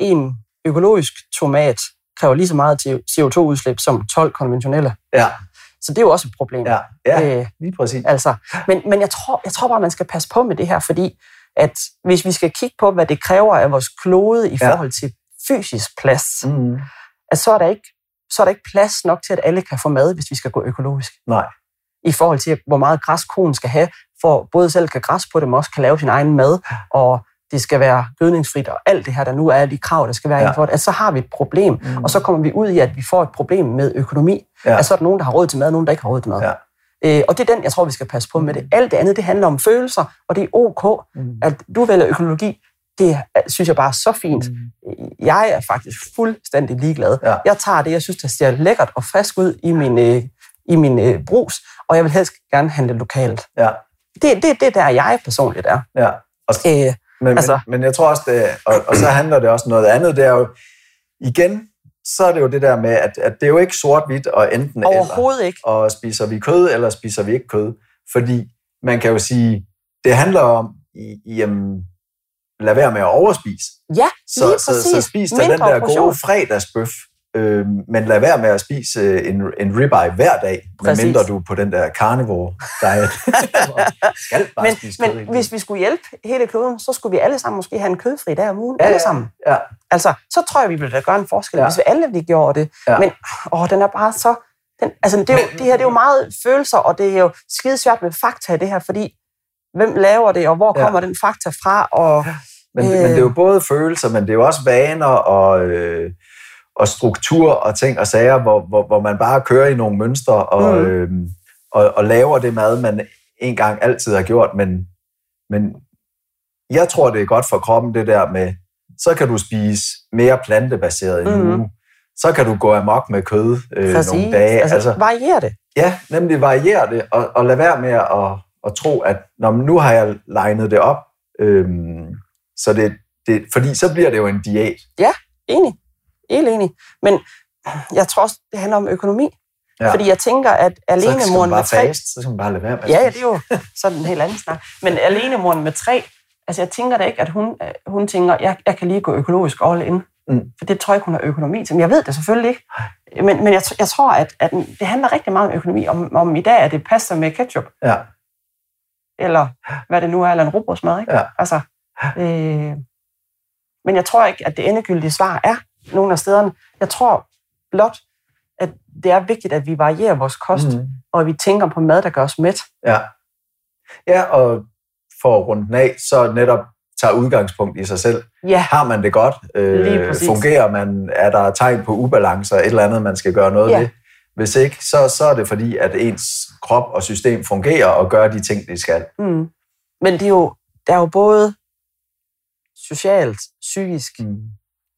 [SPEAKER 2] en økologisk tomat kræver lige så meget til CO2-udslip som 12 konventionelle.
[SPEAKER 1] Ja,
[SPEAKER 2] Så det er jo også et problem.
[SPEAKER 1] ja, ja,
[SPEAKER 2] Øh,
[SPEAKER 1] lige præcis.
[SPEAKER 2] altså, men, men jeg, tror, jeg tror bare, man skal passe på med det her, fordi at hvis vi skal kigge på, hvad det kræver af vores klode i
[SPEAKER 1] Ja.
[SPEAKER 2] forhold til fysisk plads,
[SPEAKER 1] Mm.
[SPEAKER 2] at så er, der ikke, så er der ikke plads nok til, at alle kan få mad, hvis vi skal gå økologisk.
[SPEAKER 1] Nej.
[SPEAKER 2] I forhold til, hvor meget græs konen skal have, for både selv kan græs på dem, også kan lave sin egen mad, og det skal være gødningsfrit, og alt det her, der nu er, de krav, der skal være
[SPEAKER 1] Ja.
[SPEAKER 2] ja. for det, at så har vi et problem.
[SPEAKER 1] Mm.
[SPEAKER 2] Mm. Og så kommer vi ud i, at vi får et problem med økonomi.
[SPEAKER 1] Ja.
[SPEAKER 2] At så er der nogen, der har råd til mad, og nogen, der ikke har råd til mad.
[SPEAKER 1] Ja.
[SPEAKER 2] Øh, og det er den, jeg tror, vi skal passe på med det. Alt det andet, det handler om følelser, og det er ok,
[SPEAKER 1] Mm.
[SPEAKER 2] at du vælger økologi. Det synes jeg bare er så fint.
[SPEAKER 1] Mm.
[SPEAKER 2] Jeg er faktisk fuldstændig ligeglad.
[SPEAKER 1] Ja.
[SPEAKER 2] Jeg tager det, jeg synes, der ser lækkert og frisk ud i min, øh, i min øh, brus, og jeg vil helst gerne handle lokalt.
[SPEAKER 1] Ja,
[SPEAKER 2] Det, det, det er der, jeg personligt er.
[SPEAKER 1] ja. Og,
[SPEAKER 2] Øh,
[SPEAKER 1] Men, altså. Men, men jeg tror også, det, og, og så handler det også noget andet. Det er jo, igen, så er det jo det der med, at, at det er jo ikke sort-hvidt og enten eller.
[SPEAKER 2] overhovedet ikke.
[SPEAKER 1] Og spiser vi kød, eller spiser vi ikke kød? Fordi man kan jo sige, det handler om, i, jamen, lad være med at overspise.
[SPEAKER 2] Ja,
[SPEAKER 1] Så,
[SPEAKER 2] lige
[SPEAKER 1] så,
[SPEAKER 2] præcis.
[SPEAKER 1] så spis da den der
[SPEAKER 2] portion.
[SPEAKER 1] gode fredagsbøf, øh, men lad være med at spise øh, en, en ribeye hver dag,
[SPEAKER 2] Præcis.
[SPEAKER 1] medmindre du er på den der carnivore diet. skal bare
[SPEAKER 2] Men,
[SPEAKER 1] spise kød
[SPEAKER 2] men hvis vi skulle hjælpe hele kloden, så skulle vi alle sammen måske have en kødfri dag om ugen.
[SPEAKER 1] Ja,
[SPEAKER 2] alle
[SPEAKER 1] ja,
[SPEAKER 2] sammen.
[SPEAKER 1] Ja,
[SPEAKER 2] Altså, så tror jeg, vi ville da gøre en forskel,
[SPEAKER 1] Ja.
[SPEAKER 2] hvis vi alle vi gjorde det.
[SPEAKER 1] Ja.
[SPEAKER 2] Men åh, den er bare så... Den, altså, det, er jo, det her det er jo meget følelser, og det er jo skide svært med fakta i det her, fordi hvem laver det, og hvor
[SPEAKER 1] Ja.
[SPEAKER 2] kommer den fakta fra? Og,
[SPEAKER 1] Men, øh.
[SPEAKER 2] Øh.
[SPEAKER 1] men det er jo både følelser, men det er jo også vaner og, øh, og struktur og ting og sager, hvor, hvor, hvor man bare kører i nogle mønstre og, mm.
[SPEAKER 2] Mm.
[SPEAKER 1] øh, og, og laver det mad, man en gang altid har gjort. Men, men jeg tror, det er godt for kroppen, det der med, så kan du spise mere plantebaseret en
[SPEAKER 2] Mhm.
[SPEAKER 1] uge. Så kan du gå amok med kød øh,
[SPEAKER 2] præcis.
[SPEAKER 1] nogle dage.
[SPEAKER 2] Altså, altså, varierer det.
[SPEAKER 1] Ja, nemlig variere det, og, og lad være med at, at tro, at Nå, men nu har jeg legnet det op, øhm, så det, det, fordi så bliver det jo en diæt.
[SPEAKER 2] Enig. Helt enig. Men jeg tror også, det handler om økonomi.
[SPEAKER 1] Ja.
[SPEAKER 2] Fordi jeg tænker, at
[SPEAKER 1] Så skal man
[SPEAKER 2] alenemoren
[SPEAKER 1] bare
[SPEAKER 2] med tre...
[SPEAKER 1] fast, så skal man bare lade være med
[SPEAKER 2] Ja, det er jo sådan en helt anden snak. Men alenemoren med tre, altså jeg tænker da ikke, at hun, øh, hun tænker, jeg, jeg kan lige gå økologisk all in.
[SPEAKER 1] Mm.
[SPEAKER 2] For det tror jeg ikke, hun har økonomi til. Men jeg ved det selvfølgelig ikke. Men, men jeg, jeg tror, at, at det handler rigtig meget om økonomi. Om, om i dag er det pasta med ketchup,
[SPEAKER 1] Ja,
[SPEAKER 2] eller hvad det nu er, eller en rugbrødsmad, ikke?
[SPEAKER 1] Ja.
[SPEAKER 2] Altså, øh, men jeg tror ikke, at det endegyldige svar er nogle af stederne. Jeg tror blot, at det er vigtigt, at vi varierer vores kost, mm. og at vi tænker på mad, der gør os mæt.
[SPEAKER 1] ja. Ja, og for at runde den af, så netop tager udgangspunkt i sig selv.
[SPEAKER 2] Ja,
[SPEAKER 1] Har man det godt? Øh, fungerer man? Er der tegn på ubalancer? Et eller andet, man skal gøre noget
[SPEAKER 2] Ja.
[SPEAKER 1] ved? Hvis ikke, så, så er det fordi, at ens krop og system fungerer og gør de ting, de skal.
[SPEAKER 2] mm. men det er jo, der er jo både socialt, psykisk
[SPEAKER 1] Mm.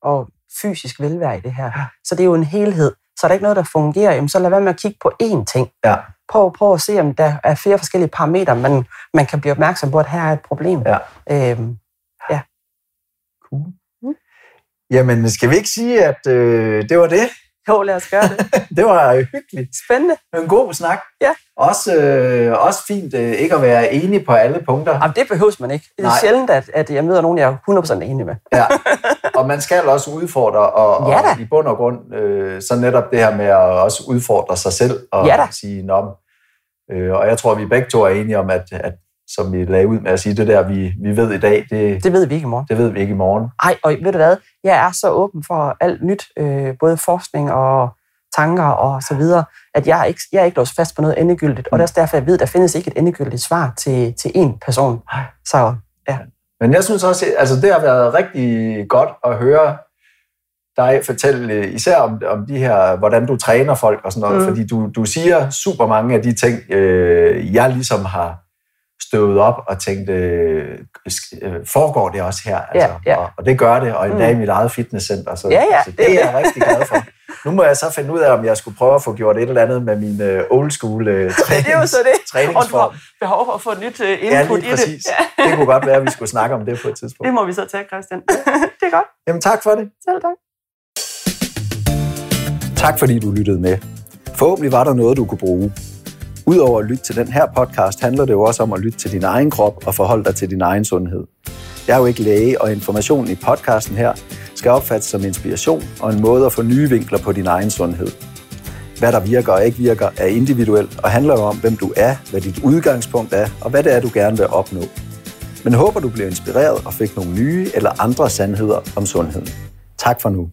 [SPEAKER 2] og fysisk velvære i det her. Så det er jo en helhed. Så er der ikke noget, der fungerer, jamen, så lad være med at kigge på én ting.
[SPEAKER 1] Ja.
[SPEAKER 2] Prøv, prøv at se, om der er flere forskellige parametre, man, man kan blive opmærksom på, at her er et problem.
[SPEAKER 1] Ja.
[SPEAKER 2] Øhm,
[SPEAKER 1] Cool. Jamen, skal vi ikke sige, at øh, det var det?
[SPEAKER 2] jo, lad os gøre det.
[SPEAKER 1] Det var hyggeligt.
[SPEAKER 2] Spændende.
[SPEAKER 1] En god snak.
[SPEAKER 2] Ja.
[SPEAKER 1] Også, øh, også fint øh, ikke at være enig på alle punkter.
[SPEAKER 2] Jamen, det behøves man ikke. Det er
[SPEAKER 1] Nej.
[SPEAKER 2] sjældent, at, at jeg møder nogen, jeg er 100% enig med.
[SPEAKER 1] Ja. Og man skal også udfordre, og,
[SPEAKER 2] Ja
[SPEAKER 1] og i bund og grund, øh, så netop det her med at også udfordre sig selv, og
[SPEAKER 2] Ja da.
[SPEAKER 1] sige, Nå, øh, og jeg tror, vi begge to er enige om, at, at som vi lagde ud med at sige, det der, vi, vi ved i dag, det,
[SPEAKER 2] Det ved vi ikke i morgen.
[SPEAKER 1] det ved vi ikke i morgen.
[SPEAKER 2] Ej, og ved du hvad? Jeg er så åben for alt nyt, øh, både forskning og tanker og så videre, at jeg er ikke, jeg er ikke låst fast på noget endegyldigt. Og det er også derfor, jeg ved, at der findes ikke et endegyldigt svar til, til én person.
[SPEAKER 1] Nej.
[SPEAKER 2] Så
[SPEAKER 1] Men jeg synes også, altså det har været rigtig godt at høre dig fortælle øh, især om, om de her, hvordan du træner folk og sådan noget,
[SPEAKER 2] Mm.
[SPEAKER 1] fordi du, du siger super mange af de ting, øh, jeg ligesom har støvet op og tænkt, øh, øh, foregår det også her? Altså,
[SPEAKER 2] ja.
[SPEAKER 1] Og, og det gør det, og endda
[SPEAKER 2] Mm.
[SPEAKER 1] i mit eget fitnesscenter, så,
[SPEAKER 2] Ja, ja,
[SPEAKER 1] så det,
[SPEAKER 2] det er
[SPEAKER 1] det er jeg rigtig glad for. Nu må jeg så finde ud af, om jeg skulle prøve at få gjort et eller andet med min øh, old school øh, trænings,
[SPEAKER 2] det er jo så det. Og du har behov for at få et nyt øh,
[SPEAKER 1] Ja,
[SPEAKER 2] input
[SPEAKER 1] lige
[SPEAKER 2] i det.
[SPEAKER 1] præcis. Det kunne godt være, at vi skulle snakke om det på et tidspunkt.
[SPEAKER 2] Det må vi så tage, Christian. det er godt.
[SPEAKER 1] Jamen tak for det.
[SPEAKER 2] Selv tak.
[SPEAKER 1] Tak fordi du lyttede med. Forhåbentlig var der noget, du kunne bruge. Udover at lytte til den her podcast, handler det jo også om at lytte til din egen krop og forholde dig til din egen sundhed. Jeg er jo ikke læge, og informationen i podcasten her skal opfattes som inspiration og en måde at få nye vinkler på din egen sundhed. Hvad der virker og ikke virker, er individuelt og handler jo om, hvem du er, hvad dit udgangspunkt er, og hvad det er, du gerne vil opnå. Men håber, du blev inspireret og fik nogle nye eller andre sandheder om sundheden. Tak for nu.